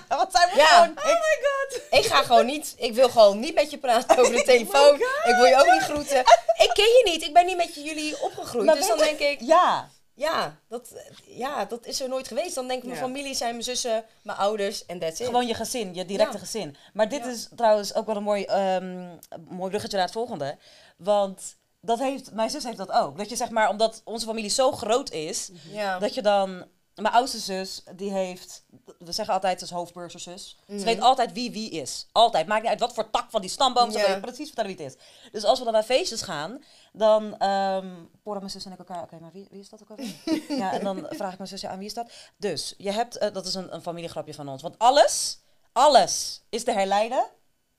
[SPEAKER 1] Wat zijn we
[SPEAKER 2] Ja.
[SPEAKER 1] gewoon...
[SPEAKER 3] Oh my god.
[SPEAKER 2] ik ga gewoon niet. Ik wil gewoon niet met je praten over de *laughs* telefoon. ik wil je ook niet groeten. Ik ken je niet. Ik ben niet met jullie opgegroeid.
[SPEAKER 1] Maar
[SPEAKER 2] dus
[SPEAKER 1] weet
[SPEAKER 2] dan
[SPEAKER 1] je-
[SPEAKER 2] denk ik,
[SPEAKER 1] Ja.
[SPEAKER 2] ja dat, ja, dat is er nooit geweest. Dan denk ik, mijn
[SPEAKER 3] Ja.
[SPEAKER 2] familie zijn mijn zussen, mijn ouders en that's it.
[SPEAKER 1] Gewoon je gezin, je directe
[SPEAKER 2] Ja.
[SPEAKER 1] gezin. Maar dit
[SPEAKER 2] Ja.
[SPEAKER 1] is trouwens ook wel een mooi, ehm, mooi bruggetje naar het volgende. Want dat heeft, mijn zus heeft dat ook. Dat je zeg maar, omdat onze familie zo groot is,
[SPEAKER 2] ja.
[SPEAKER 1] dat je dan... Mijn oudste zus, die heeft... We zeggen altijd, ze is hoofdburgerzus.
[SPEAKER 2] Mhm.
[SPEAKER 1] Ze weet altijd wie wie is. Altijd. Maakt niet uit wat voor tak van die stamboom. Ze
[SPEAKER 2] Ja.
[SPEAKER 1] weet precies vertellen wie het is. Dus als we dan naar feestjes gaan, dan... ehm porren mijn zus en ik elkaar... Oké, maar wie, wie is dat ook alweer? *laughs* ja, en dan vraag ik mijn zus, ja, aan wie is dat? Dus, je hebt... eh, dat is een, een familiegrapje van ons. Want alles, alles is te herleiden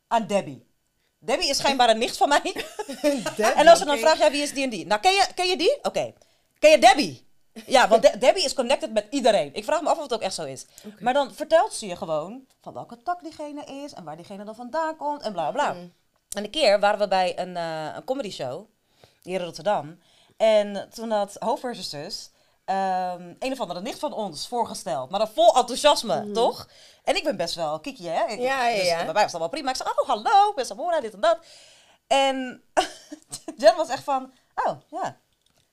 [SPEAKER 1] aan Debbie. Debbie is schijnbaar een nicht van mij. *laughs* en als ze dan
[SPEAKER 3] oké.
[SPEAKER 1] vragen, ja, wie is die en die? Nou, ken je, ken je die? Oké. Ken je Debbie? Ja, want De- Debbie is connected met iedereen. Ik vraag me af of het ook echt zo is. Maar dan vertelt ze je gewoon van welke tak diegene is en waar diegene dan vandaan komt en bla bla. bla.
[SPEAKER 2] Mm.
[SPEAKER 1] En een keer waren we bij een, eh een comedy show hier in Rotterdam. En toen had hoofdversus ehm een of andere nicht van ons voorgesteld. Maar dan vol enthousiasme, toch? En ik ben best wel kiki, hè? Ik-
[SPEAKER 2] Ja, ja,
[SPEAKER 1] dus
[SPEAKER 2] ja.
[SPEAKER 1] bij mij was dat wel prima. Ik zei, oh, hallo, ben Samora, dit en dat. En *laughs* Jen was echt van, oh, ja.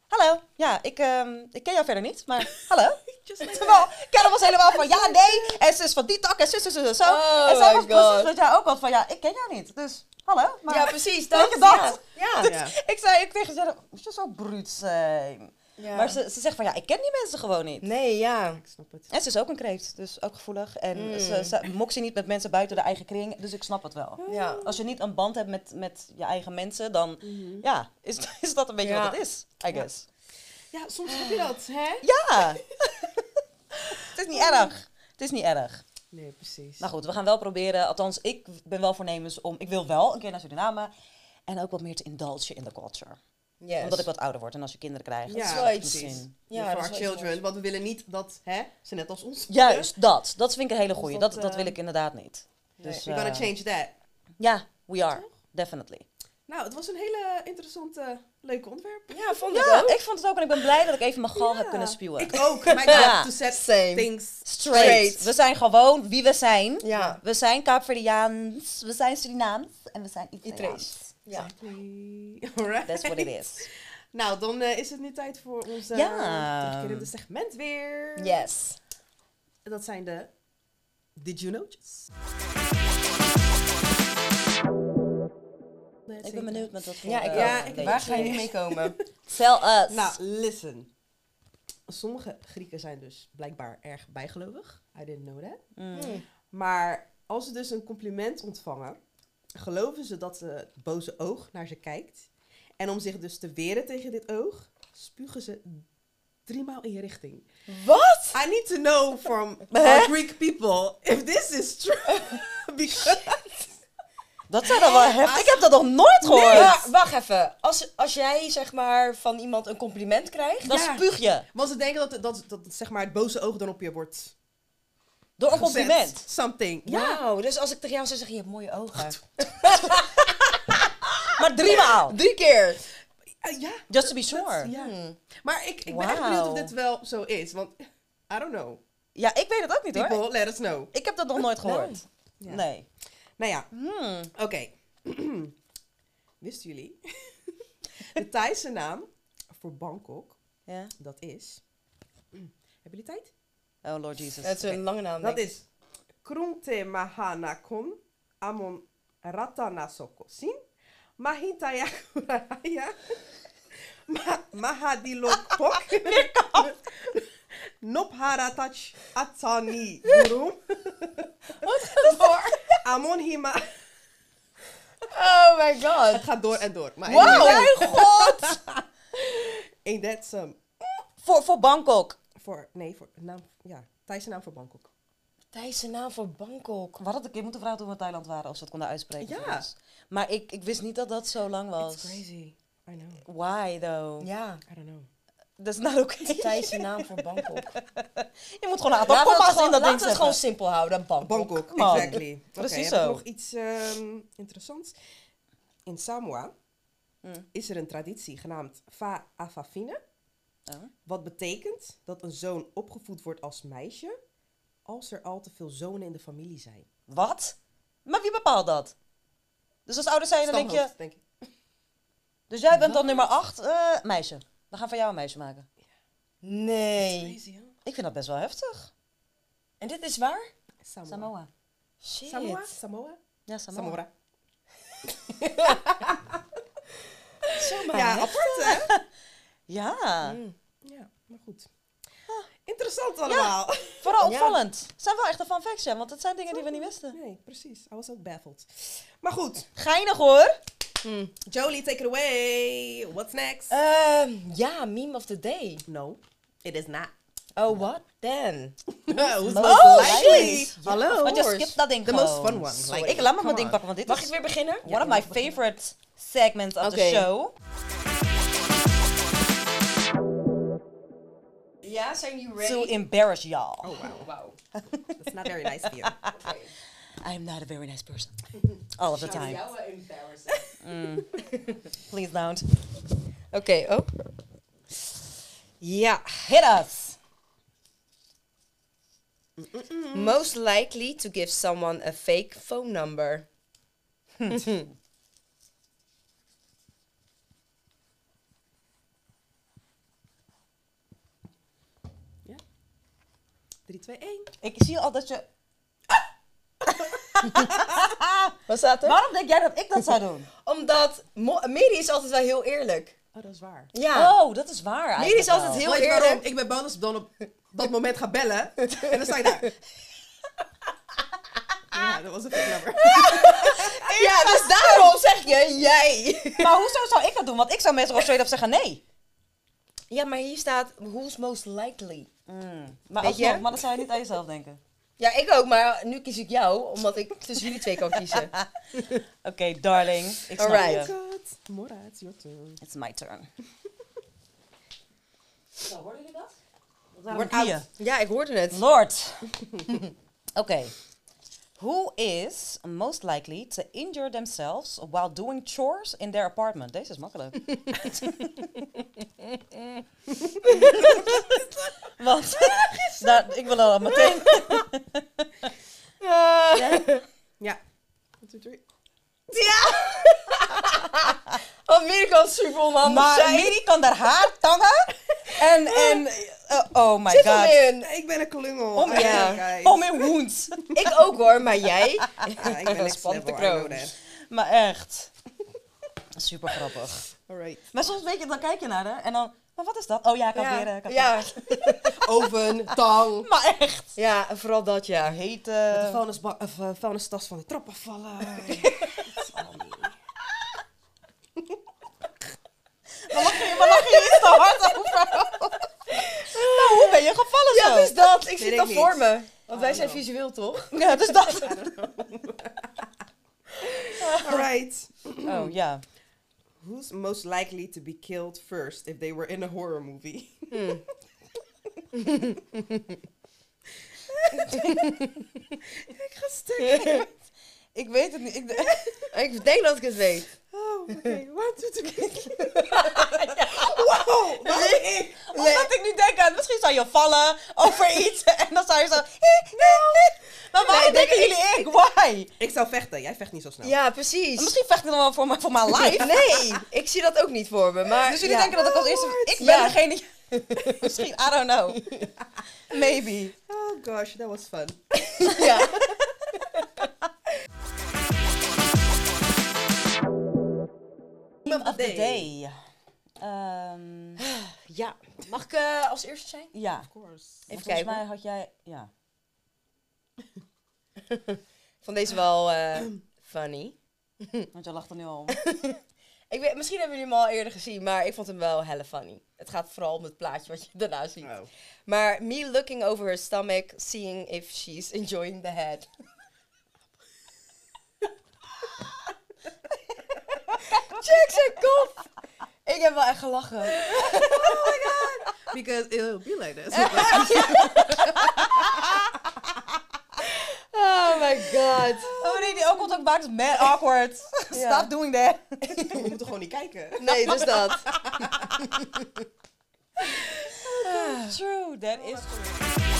[SPEAKER 1] Hallo, ja, ik, ehm, ik ken jou verder niet, maar *laughs* hallo. Terwijl Karen was helemaal van, ja, *laughs* nee, en ze is van die tak en zus, zus, zus, zo.
[SPEAKER 2] Oh
[SPEAKER 1] en zij
[SPEAKER 2] my
[SPEAKER 1] was precies dat jij ook was van, ja, ik ken jou niet, dus hallo. Maar
[SPEAKER 2] Ja, precies.
[SPEAKER 1] Weet
[SPEAKER 2] Dat,
[SPEAKER 1] je dat?
[SPEAKER 2] Ja. ja.
[SPEAKER 3] Ja.
[SPEAKER 1] ik zei ik tegen Jen, moet je zo bruut zijn?
[SPEAKER 2] Ja.
[SPEAKER 1] Maar ze, ze zegt van, ja, ik ken die mensen gewoon niet.
[SPEAKER 2] Nee, ja.
[SPEAKER 3] Ik snap het.
[SPEAKER 1] En ze is ook een kreeft, dus ook gevoelig. En
[SPEAKER 2] Mm.
[SPEAKER 1] ze, ze mokt niet met mensen buiten de eigen kring, dus ik snap het wel.
[SPEAKER 2] Ja.
[SPEAKER 1] Als je niet een band hebt met, met je eigen mensen, dan ja, is, *laughs* is dat een beetje
[SPEAKER 2] Ja.
[SPEAKER 1] wat het is, I
[SPEAKER 3] Ja.
[SPEAKER 1] guess.
[SPEAKER 3] Ja, soms heb je dat, hè?
[SPEAKER 1] Ja! *laughs* het is niet erg. Het is niet erg.
[SPEAKER 3] Nee, precies.
[SPEAKER 1] Maar goed, we gaan wel proberen, althans ik ben wel voornemens om, ik wil wel een keer naar Suriname en ook wat meer te indulgen in de culture.
[SPEAKER 2] Yes.
[SPEAKER 1] Omdat ik wat ouder word en als je kinderen krijgt.
[SPEAKER 2] Dat is
[SPEAKER 3] Ja,
[SPEAKER 2] wel iets.
[SPEAKER 1] misschien.
[SPEAKER 2] Ja,
[SPEAKER 3] for
[SPEAKER 2] dat
[SPEAKER 3] our children. Want we willen niet dat, hè, ze net als ons.
[SPEAKER 1] Juist, dat. Dat vind ik een hele
[SPEAKER 3] Dus
[SPEAKER 1] goeie.
[SPEAKER 3] dat,
[SPEAKER 1] Dat, dat wil
[SPEAKER 3] eh,
[SPEAKER 1] ik inderdaad niet.
[SPEAKER 2] Nee.
[SPEAKER 1] Dus,
[SPEAKER 3] We're gonna
[SPEAKER 1] eh,
[SPEAKER 3] change that.
[SPEAKER 1] Ja, we are. Definitely.
[SPEAKER 3] Nou, het was een hele interessante, leuke onderwerp.
[SPEAKER 2] Ja, vond ik
[SPEAKER 1] Ja,
[SPEAKER 2] ook.
[SPEAKER 1] ik vond het ook en ik ben blij dat ik even mijn gal
[SPEAKER 3] Ja.
[SPEAKER 1] heb kunnen spuwen.
[SPEAKER 3] Ik ook. My God, *laughs*
[SPEAKER 1] Ja.
[SPEAKER 3] to set
[SPEAKER 2] Same.
[SPEAKER 3] things
[SPEAKER 1] Straight.
[SPEAKER 2] Straight.
[SPEAKER 1] We zijn gewoon wie we zijn.
[SPEAKER 2] Ja.
[SPEAKER 1] We zijn Kaapverdiaans, we zijn Surinaams en we zijn Italiaans.
[SPEAKER 2] Ja.
[SPEAKER 3] Exactly. *laughs* Alright.
[SPEAKER 1] That's what it is.
[SPEAKER 3] Nou, dan eh, is het nu tijd voor ons uh,
[SPEAKER 1] Ja.
[SPEAKER 3] terugkerende segment weer.
[SPEAKER 2] Yes.
[SPEAKER 3] Dat zijn de Did You Know'tjes.
[SPEAKER 1] Ik ben benieuwd met wat voor...
[SPEAKER 2] Ja, ik,
[SPEAKER 1] eh,
[SPEAKER 3] Ja, ik-
[SPEAKER 1] weet.
[SPEAKER 2] Waar ga je mee komen? *laughs*
[SPEAKER 1] Tell us.
[SPEAKER 3] Nou, listen. Sommige Grieken zijn dus blijkbaar erg bijgelovig. I didn't know that.
[SPEAKER 1] Mm.
[SPEAKER 3] Maar als ze dus een compliment ontvangen, geloven ze dat het boze oog naar ze kijkt. En om zich dus te weren tegen dit oog, spugen ze driemaal in je richting.
[SPEAKER 2] Wat?
[SPEAKER 3] I need to know from *laughs* Greek people if this is true. *laughs* Because
[SPEAKER 1] Dat zijn dan wel heftig. Ik heb dat nog nooit gehoord.
[SPEAKER 2] Maar wacht even. Als, als jij zeg maar van iemand een compliment krijgt.
[SPEAKER 1] Dan
[SPEAKER 3] Ja.
[SPEAKER 1] spuug je.
[SPEAKER 3] want ze denken dat, dat, dat, zeg maar het boze oog dan op je wordt
[SPEAKER 1] Door een compliment.
[SPEAKER 3] Something. Ja.
[SPEAKER 2] Dus als ik tegen jou zou zeggen, je hebt mooie ogen. *laughs*
[SPEAKER 1] Maar driemaal.
[SPEAKER 2] Drie keer.
[SPEAKER 3] Uh, ja.
[SPEAKER 1] Just to be sure.
[SPEAKER 3] Ja.
[SPEAKER 2] Hmm.
[SPEAKER 3] Maar ik, ik ben echt benieuwd of dit wel zo is. Want I don't know.
[SPEAKER 1] Ja, ik weet het ook niet hoor.
[SPEAKER 3] People, let us know.
[SPEAKER 1] Ik heb dat nog nooit *laughs* gehoord.
[SPEAKER 3] Ja.
[SPEAKER 1] Nee.
[SPEAKER 3] Nou ja,
[SPEAKER 1] Hmm.
[SPEAKER 3] oké. *clears throat* Wisten jullie? *laughs* De Thaise naam voor Bangkok,
[SPEAKER 1] Ja.
[SPEAKER 3] dat is... *clears throat* Hebben jullie tijd?
[SPEAKER 1] Oh Lord Jesus.
[SPEAKER 2] Dat is een lange naam.
[SPEAKER 3] Dat is Krungte Mahanakon Amon Ratanasokosin Mahitayakuraya *laughs* Ma- Mahadilokpok *laughs* *laughs* Nopharatach Atani Guru Voor Amon Hima
[SPEAKER 2] Oh my god.
[SPEAKER 3] Het gaat door en door. Maar anyway,
[SPEAKER 1] Mijn god!
[SPEAKER 3] ain't that some
[SPEAKER 1] voor, voor Bangkok.
[SPEAKER 3] Voor nee voor naam ja Thaise naam voor Bangkok.
[SPEAKER 2] Thaise naam voor Bangkok.
[SPEAKER 1] We hadden het een keer moeten vragen toen we in Thailand waren, als we het konden uitspreken.
[SPEAKER 3] Ja.
[SPEAKER 1] voor ons. Maar ik, ik wist niet dat dat zo lang was.
[SPEAKER 3] It's crazy. I know.
[SPEAKER 1] Why though?
[SPEAKER 2] Ja,
[SPEAKER 3] I don't know.
[SPEAKER 1] Dat is nou oké.
[SPEAKER 2] Thaise naam voor Bangkok. *laughs*
[SPEAKER 1] Je moet gewoon een aantal komma's in dat ding
[SPEAKER 2] laten we het gewoon simpel houden. Bangkok.
[SPEAKER 3] Bangkok,
[SPEAKER 1] on.
[SPEAKER 3] exactly. *laughs*
[SPEAKER 1] Precies
[SPEAKER 3] ik
[SPEAKER 1] zo.
[SPEAKER 3] nog iets ehm, interessants. In Samoa
[SPEAKER 1] Mm.
[SPEAKER 3] is er een traditie genaamd Fa Afafine.
[SPEAKER 1] Oh.
[SPEAKER 3] Wat betekent dat een zoon opgevoed wordt als meisje als er al te veel zonen in de familie zijn.
[SPEAKER 1] Wat? Maar wie bepaalt dat? Dus als ouders zijn, dan denk je...
[SPEAKER 3] Stamhoofd, denk ik.
[SPEAKER 1] Dus jij bent dan nummer 8, meisje. We gaan van jou een meisje maken.
[SPEAKER 2] Nee.
[SPEAKER 3] Crazy?
[SPEAKER 1] Ik vind dat best wel heftig.
[SPEAKER 2] En dit is waar?
[SPEAKER 3] Samoa.
[SPEAKER 1] Samoa.
[SPEAKER 2] Shit.
[SPEAKER 3] Samoa? Samoa?
[SPEAKER 1] Ja, Samoa.
[SPEAKER 3] Samora.
[SPEAKER 2] Zomaar *laughs*
[SPEAKER 3] Ja, apart hè? *laughs*
[SPEAKER 1] Ja,
[SPEAKER 2] Mm.
[SPEAKER 3] Ja, maar goed. Interessant allemaal.
[SPEAKER 1] vooral *laughs* opvallend. Het zijn wel echt een fun facts, ja, want het zijn dingen die we niet wisten.
[SPEAKER 3] Nee, precies. I was ook baffled. Maar goed.
[SPEAKER 1] Geinig hoor.
[SPEAKER 2] Mm.
[SPEAKER 3] Jolie, take it away. What's next?
[SPEAKER 2] Ehm, ja, meme of the day.
[SPEAKER 3] no, it is not.
[SPEAKER 2] Oh, what then? *laughs*
[SPEAKER 3] Who's
[SPEAKER 1] most
[SPEAKER 3] most
[SPEAKER 1] likely?
[SPEAKER 3] likely? Hallo.
[SPEAKER 1] Want je
[SPEAKER 2] course.
[SPEAKER 1] skipt dat ding
[SPEAKER 3] The most fun one.
[SPEAKER 2] Sorry.
[SPEAKER 1] Ik laat me
[SPEAKER 3] come
[SPEAKER 1] mijn ding pakken, want dit
[SPEAKER 2] Mag
[SPEAKER 1] is
[SPEAKER 2] ik weer beginnen?
[SPEAKER 1] one of my favorite segments of the
[SPEAKER 2] Oké.
[SPEAKER 1] show.
[SPEAKER 2] Ja, zijn you
[SPEAKER 1] to
[SPEAKER 2] ready?
[SPEAKER 1] embarrass y'all.
[SPEAKER 3] Oh, wow.
[SPEAKER 2] Wow.
[SPEAKER 3] That's not very nice of you.
[SPEAKER 2] Oké.
[SPEAKER 1] I am not a very nice person. *laughs* All of the time.
[SPEAKER 2] Jou wel embarrassen.
[SPEAKER 1] Mm. *laughs* Please don't.
[SPEAKER 2] Oké, oh. Yeah.
[SPEAKER 1] Hit us.
[SPEAKER 2] Most likely to give someone a fake phone number. *laughs*
[SPEAKER 3] 3, 2, 1.
[SPEAKER 1] Ik zie al dat je... *laughs*
[SPEAKER 2] Wat staat er?
[SPEAKER 1] Waarom denk jij dat ik dat zou doen? *laughs*
[SPEAKER 2] Omdat Mo- Mary is altijd wel heel eerlijk.
[SPEAKER 3] Oh, dat is waar.
[SPEAKER 2] Ja.
[SPEAKER 1] Oh, dat is waar
[SPEAKER 2] Mary
[SPEAKER 1] eigenlijk
[SPEAKER 2] is altijd
[SPEAKER 1] wel.
[SPEAKER 2] heel
[SPEAKER 3] Weet je waarom?
[SPEAKER 2] eerlijk.
[SPEAKER 3] Ik ben bang ze dan op dat moment gaat bellen. *laughs* En dan sta je daar. Ja, dat was een fake number.
[SPEAKER 2] Ja, dus daarom zeg je jij.
[SPEAKER 1] Maar hoezo zou ik dat doen? Want ik zou meestal gewoon straight up zeggen nee.
[SPEAKER 2] Ja, maar hier staat who's most likely.
[SPEAKER 1] Mm. Maar,
[SPEAKER 2] Weet
[SPEAKER 1] alsnog,
[SPEAKER 2] je?
[SPEAKER 1] maar dan zou je niet aan jezelf denken.
[SPEAKER 2] Ja, ik ook, maar nu kies ik jou, omdat ik tussen jullie twee kan kiezen. *laughs*
[SPEAKER 1] Oké, darling. Ik snap
[SPEAKER 2] Alright.
[SPEAKER 1] je.
[SPEAKER 3] God. Mora, it's your turn.
[SPEAKER 1] It's my turn. *laughs* Zo, hoorden jullie dat?
[SPEAKER 2] Word. Ja, ik hoorde het.
[SPEAKER 1] Lord. *laughs* Oké. Who is most likely to injure themselves while doing chores in their apartment? Deze is makkelijk. Want daar, ik wil al meteen.
[SPEAKER 2] Ja.
[SPEAKER 3] Ja. 1, 2, 3.
[SPEAKER 2] ja. Oh, Mary kan super onhandig
[SPEAKER 1] Maar
[SPEAKER 2] zijn.
[SPEAKER 1] Miri kan daar haar tangen. En, en uh, oh my
[SPEAKER 2] Zit
[SPEAKER 1] god.
[SPEAKER 2] in.
[SPEAKER 3] Ik ben een klungel.
[SPEAKER 1] Om,
[SPEAKER 2] ja.
[SPEAKER 3] guys.
[SPEAKER 1] Om in wounds.
[SPEAKER 2] Ik ook hoor, maar jij?
[SPEAKER 3] Ja, ik ben *laughs* next
[SPEAKER 2] Spannend
[SPEAKER 3] level,
[SPEAKER 2] de
[SPEAKER 3] I know
[SPEAKER 2] kroon.
[SPEAKER 1] Maar echt. Super grappig.
[SPEAKER 3] Alright.
[SPEAKER 1] Maar soms weet je, dan kijk je naar haar en dan, maar wat is dat? Oh ja, had
[SPEAKER 2] Ja, ja. *laughs*
[SPEAKER 3] Oven, tang.
[SPEAKER 1] Maar echt.
[SPEAKER 2] ja, en vooral dat ja.
[SPEAKER 3] Met de
[SPEAKER 1] Hete.
[SPEAKER 3] vuilnisba- of, eh, vuilnistas van de trap afvallen. *laughs*
[SPEAKER 1] Maar lach je, maar lach je iets te hard over? *laughs* nou, hoe ben je gevallen
[SPEAKER 2] Ja,
[SPEAKER 1] zo?
[SPEAKER 2] dus dat. Ik
[SPEAKER 3] ik
[SPEAKER 2] dat
[SPEAKER 3] niet.
[SPEAKER 2] voor me. Want wij zijn visueel, toch?
[SPEAKER 1] Ja, dus dat.
[SPEAKER 3] Alright.
[SPEAKER 1] Oh ja.
[SPEAKER 3] Who's most likely to be killed first if they were in a horror movie? *laughs* ik ga stuk. *laughs*
[SPEAKER 1] Ik weet het niet. Ik,
[SPEAKER 2] Ik denk dat ik het weet.
[SPEAKER 3] Oh, oké. One, two, three. *laughs* Wow, ik?
[SPEAKER 1] omdat ik nu denk aan, misschien zou je vallen over *laughs* iets en dan zou je zo... Maar waarom
[SPEAKER 2] Nee,
[SPEAKER 1] denken jullie ik? Why?
[SPEAKER 3] Ik zou vechten. Jij vecht niet zo snel.
[SPEAKER 2] Ja, precies.
[SPEAKER 1] Misschien vecht ik dan wel voor mijn, voor mijn *laughs* life.
[SPEAKER 2] Nee, ik zie dat ook niet voor me. Maar
[SPEAKER 1] Dus jullie
[SPEAKER 2] ja.
[SPEAKER 1] denken dat ik als eerste... Ik ben
[SPEAKER 2] Ja.
[SPEAKER 1] degene... Misschien, I don't know. Maybe.
[SPEAKER 3] Oh gosh, that was fun.
[SPEAKER 2] Ja.
[SPEAKER 1] Meme of the
[SPEAKER 3] day.
[SPEAKER 1] Ehm, *gasps*
[SPEAKER 2] ja. Mag ik eh, als eerste zijn?
[SPEAKER 1] ja.
[SPEAKER 3] Of course.
[SPEAKER 1] Even Volgens
[SPEAKER 2] kijken.
[SPEAKER 1] mij had jij... Ja. *laughs*
[SPEAKER 2] Van deze wel eh, *clears throat* funny. *laughs*
[SPEAKER 1] Want je lacht er nu al om. *laughs*
[SPEAKER 2] Ik weet, misschien hebben jullie hem al eerder gezien, maar ik vond hem wel helle funny. Het gaat vooral om het plaatje wat je daarna ziet.
[SPEAKER 3] Oh.
[SPEAKER 2] Maar me looking over her stomach, seeing if she's enjoying the head. Check zijn kop! Ik heb wel echt gelachen. *laughs*
[SPEAKER 3] Because it'll be like this. *laughs*
[SPEAKER 2] Oh my god.
[SPEAKER 1] Oh nee, die ook maakt het mad awkward. Stop doing that. *laughs*
[SPEAKER 3] We moeten gewoon niet kijken.
[SPEAKER 2] Nee, dus dat.
[SPEAKER 1] True, that is true.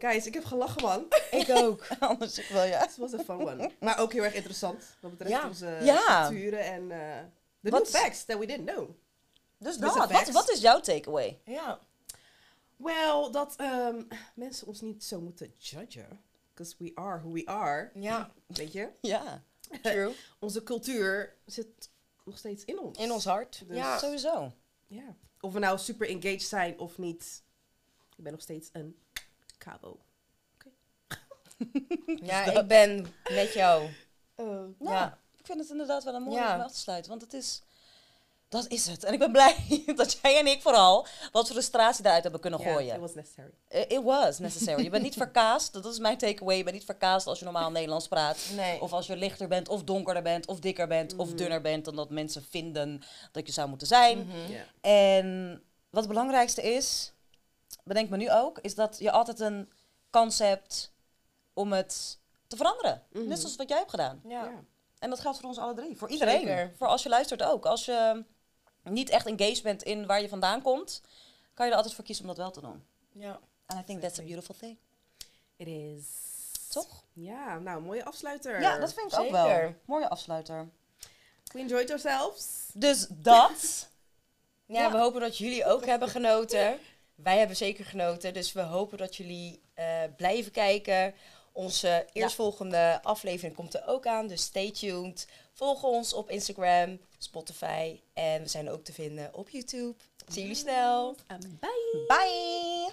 [SPEAKER 3] Guys, ik heb gelachen, man. *laughs*
[SPEAKER 2] Ik ook. *laughs*
[SPEAKER 1] Anders ik wel, ja.
[SPEAKER 3] Het was een fun one. Maar ook heel erg interessant. Wat betreft
[SPEAKER 2] Ja.
[SPEAKER 3] onze
[SPEAKER 1] Ja.
[SPEAKER 3] culturen en eh new facts that we didn't know.
[SPEAKER 1] Dus dat,
[SPEAKER 3] de
[SPEAKER 1] wat, wat is jouw takeaway?
[SPEAKER 2] Ja.
[SPEAKER 3] Well, dat ehm, mensen ons niet zo moeten judgen. Because we are who we are.
[SPEAKER 2] Ja,
[SPEAKER 3] Weet je?
[SPEAKER 1] Ja,
[SPEAKER 2] true. *laughs*
[SPEAKER 3] Onze cultuur zit nog steeds in ons.
[SPEAKER 2] In ons hart.
[SPEAKER 3] Dus-
[SPEAKER 2] Ja.
[SPEAKER 1] sowieso.
[SPEAKER 3] Ja. Of we nou super engaged zijn of niet. Ik ben nog steeds een cabo. *laughs*
[SPEAKER 2] ja, ik ben met jou.
[SPEAKER 1] Nou,
[SPEAKER 2] Ja.
[SPEAKER 1] ik vind het inderdaad wel een mooie
[SPEAKER 2] Ja.
[SPEAKER 1] om af te sluiten. Want het is... Dat is het. En ik ben blij *laughs* dat jij en ik vooral wat frustratie daaruit hebben kunnen gooien.
[SPEAKER 3] it was necessary.
[SPEAKER 1] Eh, It was necessary. Je bent niet *laughs* verkaasd. Dat is mijn takeaway. Je bent niet verkaasd als je normaal Nederlands praat.
[SPEAKER 2] Nee.
[SPEAKER 1] Of als je lichter bent, of donkerder bent, of dikker bent,
[SPEAKER 3] Mhm.
[SPEAKER 1] of dunner bent dan dat mensen vinden dat je zou moeten zijn.
[SPEAKER 2] Mhm.
[SPEAKER 1] En wat het belangrijkste is, bedenk me nu ook, is dat je altijd een kans hebt om het te veranderen.
[SPEAKER 3] Mhm.
[SPEAKER 1] Net zoals wat jij hebt gedaan.
[SPEAKER 2] Ja.
[SPEAKER 3] Ja.
[SPEAKER 1] En dat geldt voor ons alle drie. Voor iedereen.
[SPEAKER 2] Zeker.
[SPEAKER 1] Voor als je luistert ook. Als je niet echt engaged bent in waar je vandaan komt, kan je er altijd voor kiezen om dat wel te doen.
[SPEAKER 2] Ja.
[SPEAKER 1] And I think that's a beautiful thing.
[SPEAKER 3] It is.
[SPEAKER 1] Toch?
[SPEAKER 3] Ja, nou, mooie afsluiter.
[SPEAKER 1] Ja, dat vind ik ook wel.
[SPEAKER 2] Zeker.
[SPEAKER 1] Mooie afsluiter.
[SPEAKER 3] We enjoyed ourselves.
[SPEAKER 1] Dus dat.
[SPEAKER 2] Ja, *laughs*
[SPEAKER 1] Ja.
[SPEAKER 2] we hopen dat jullie ook hebben genoten. *laughs* Wij hebben zeker genoten. Dus we hopen dat jullie eh, blijven kijken. Onze eerstvolgende aflevering komt er ook aan. Dus stay tuned. Volg ons op Instagram, Spotify. En we zijn ook te vinden op YouTube. Zie jullie snel.
[SPEAKER 3] Bye.
[SPEAKER 1] Bye.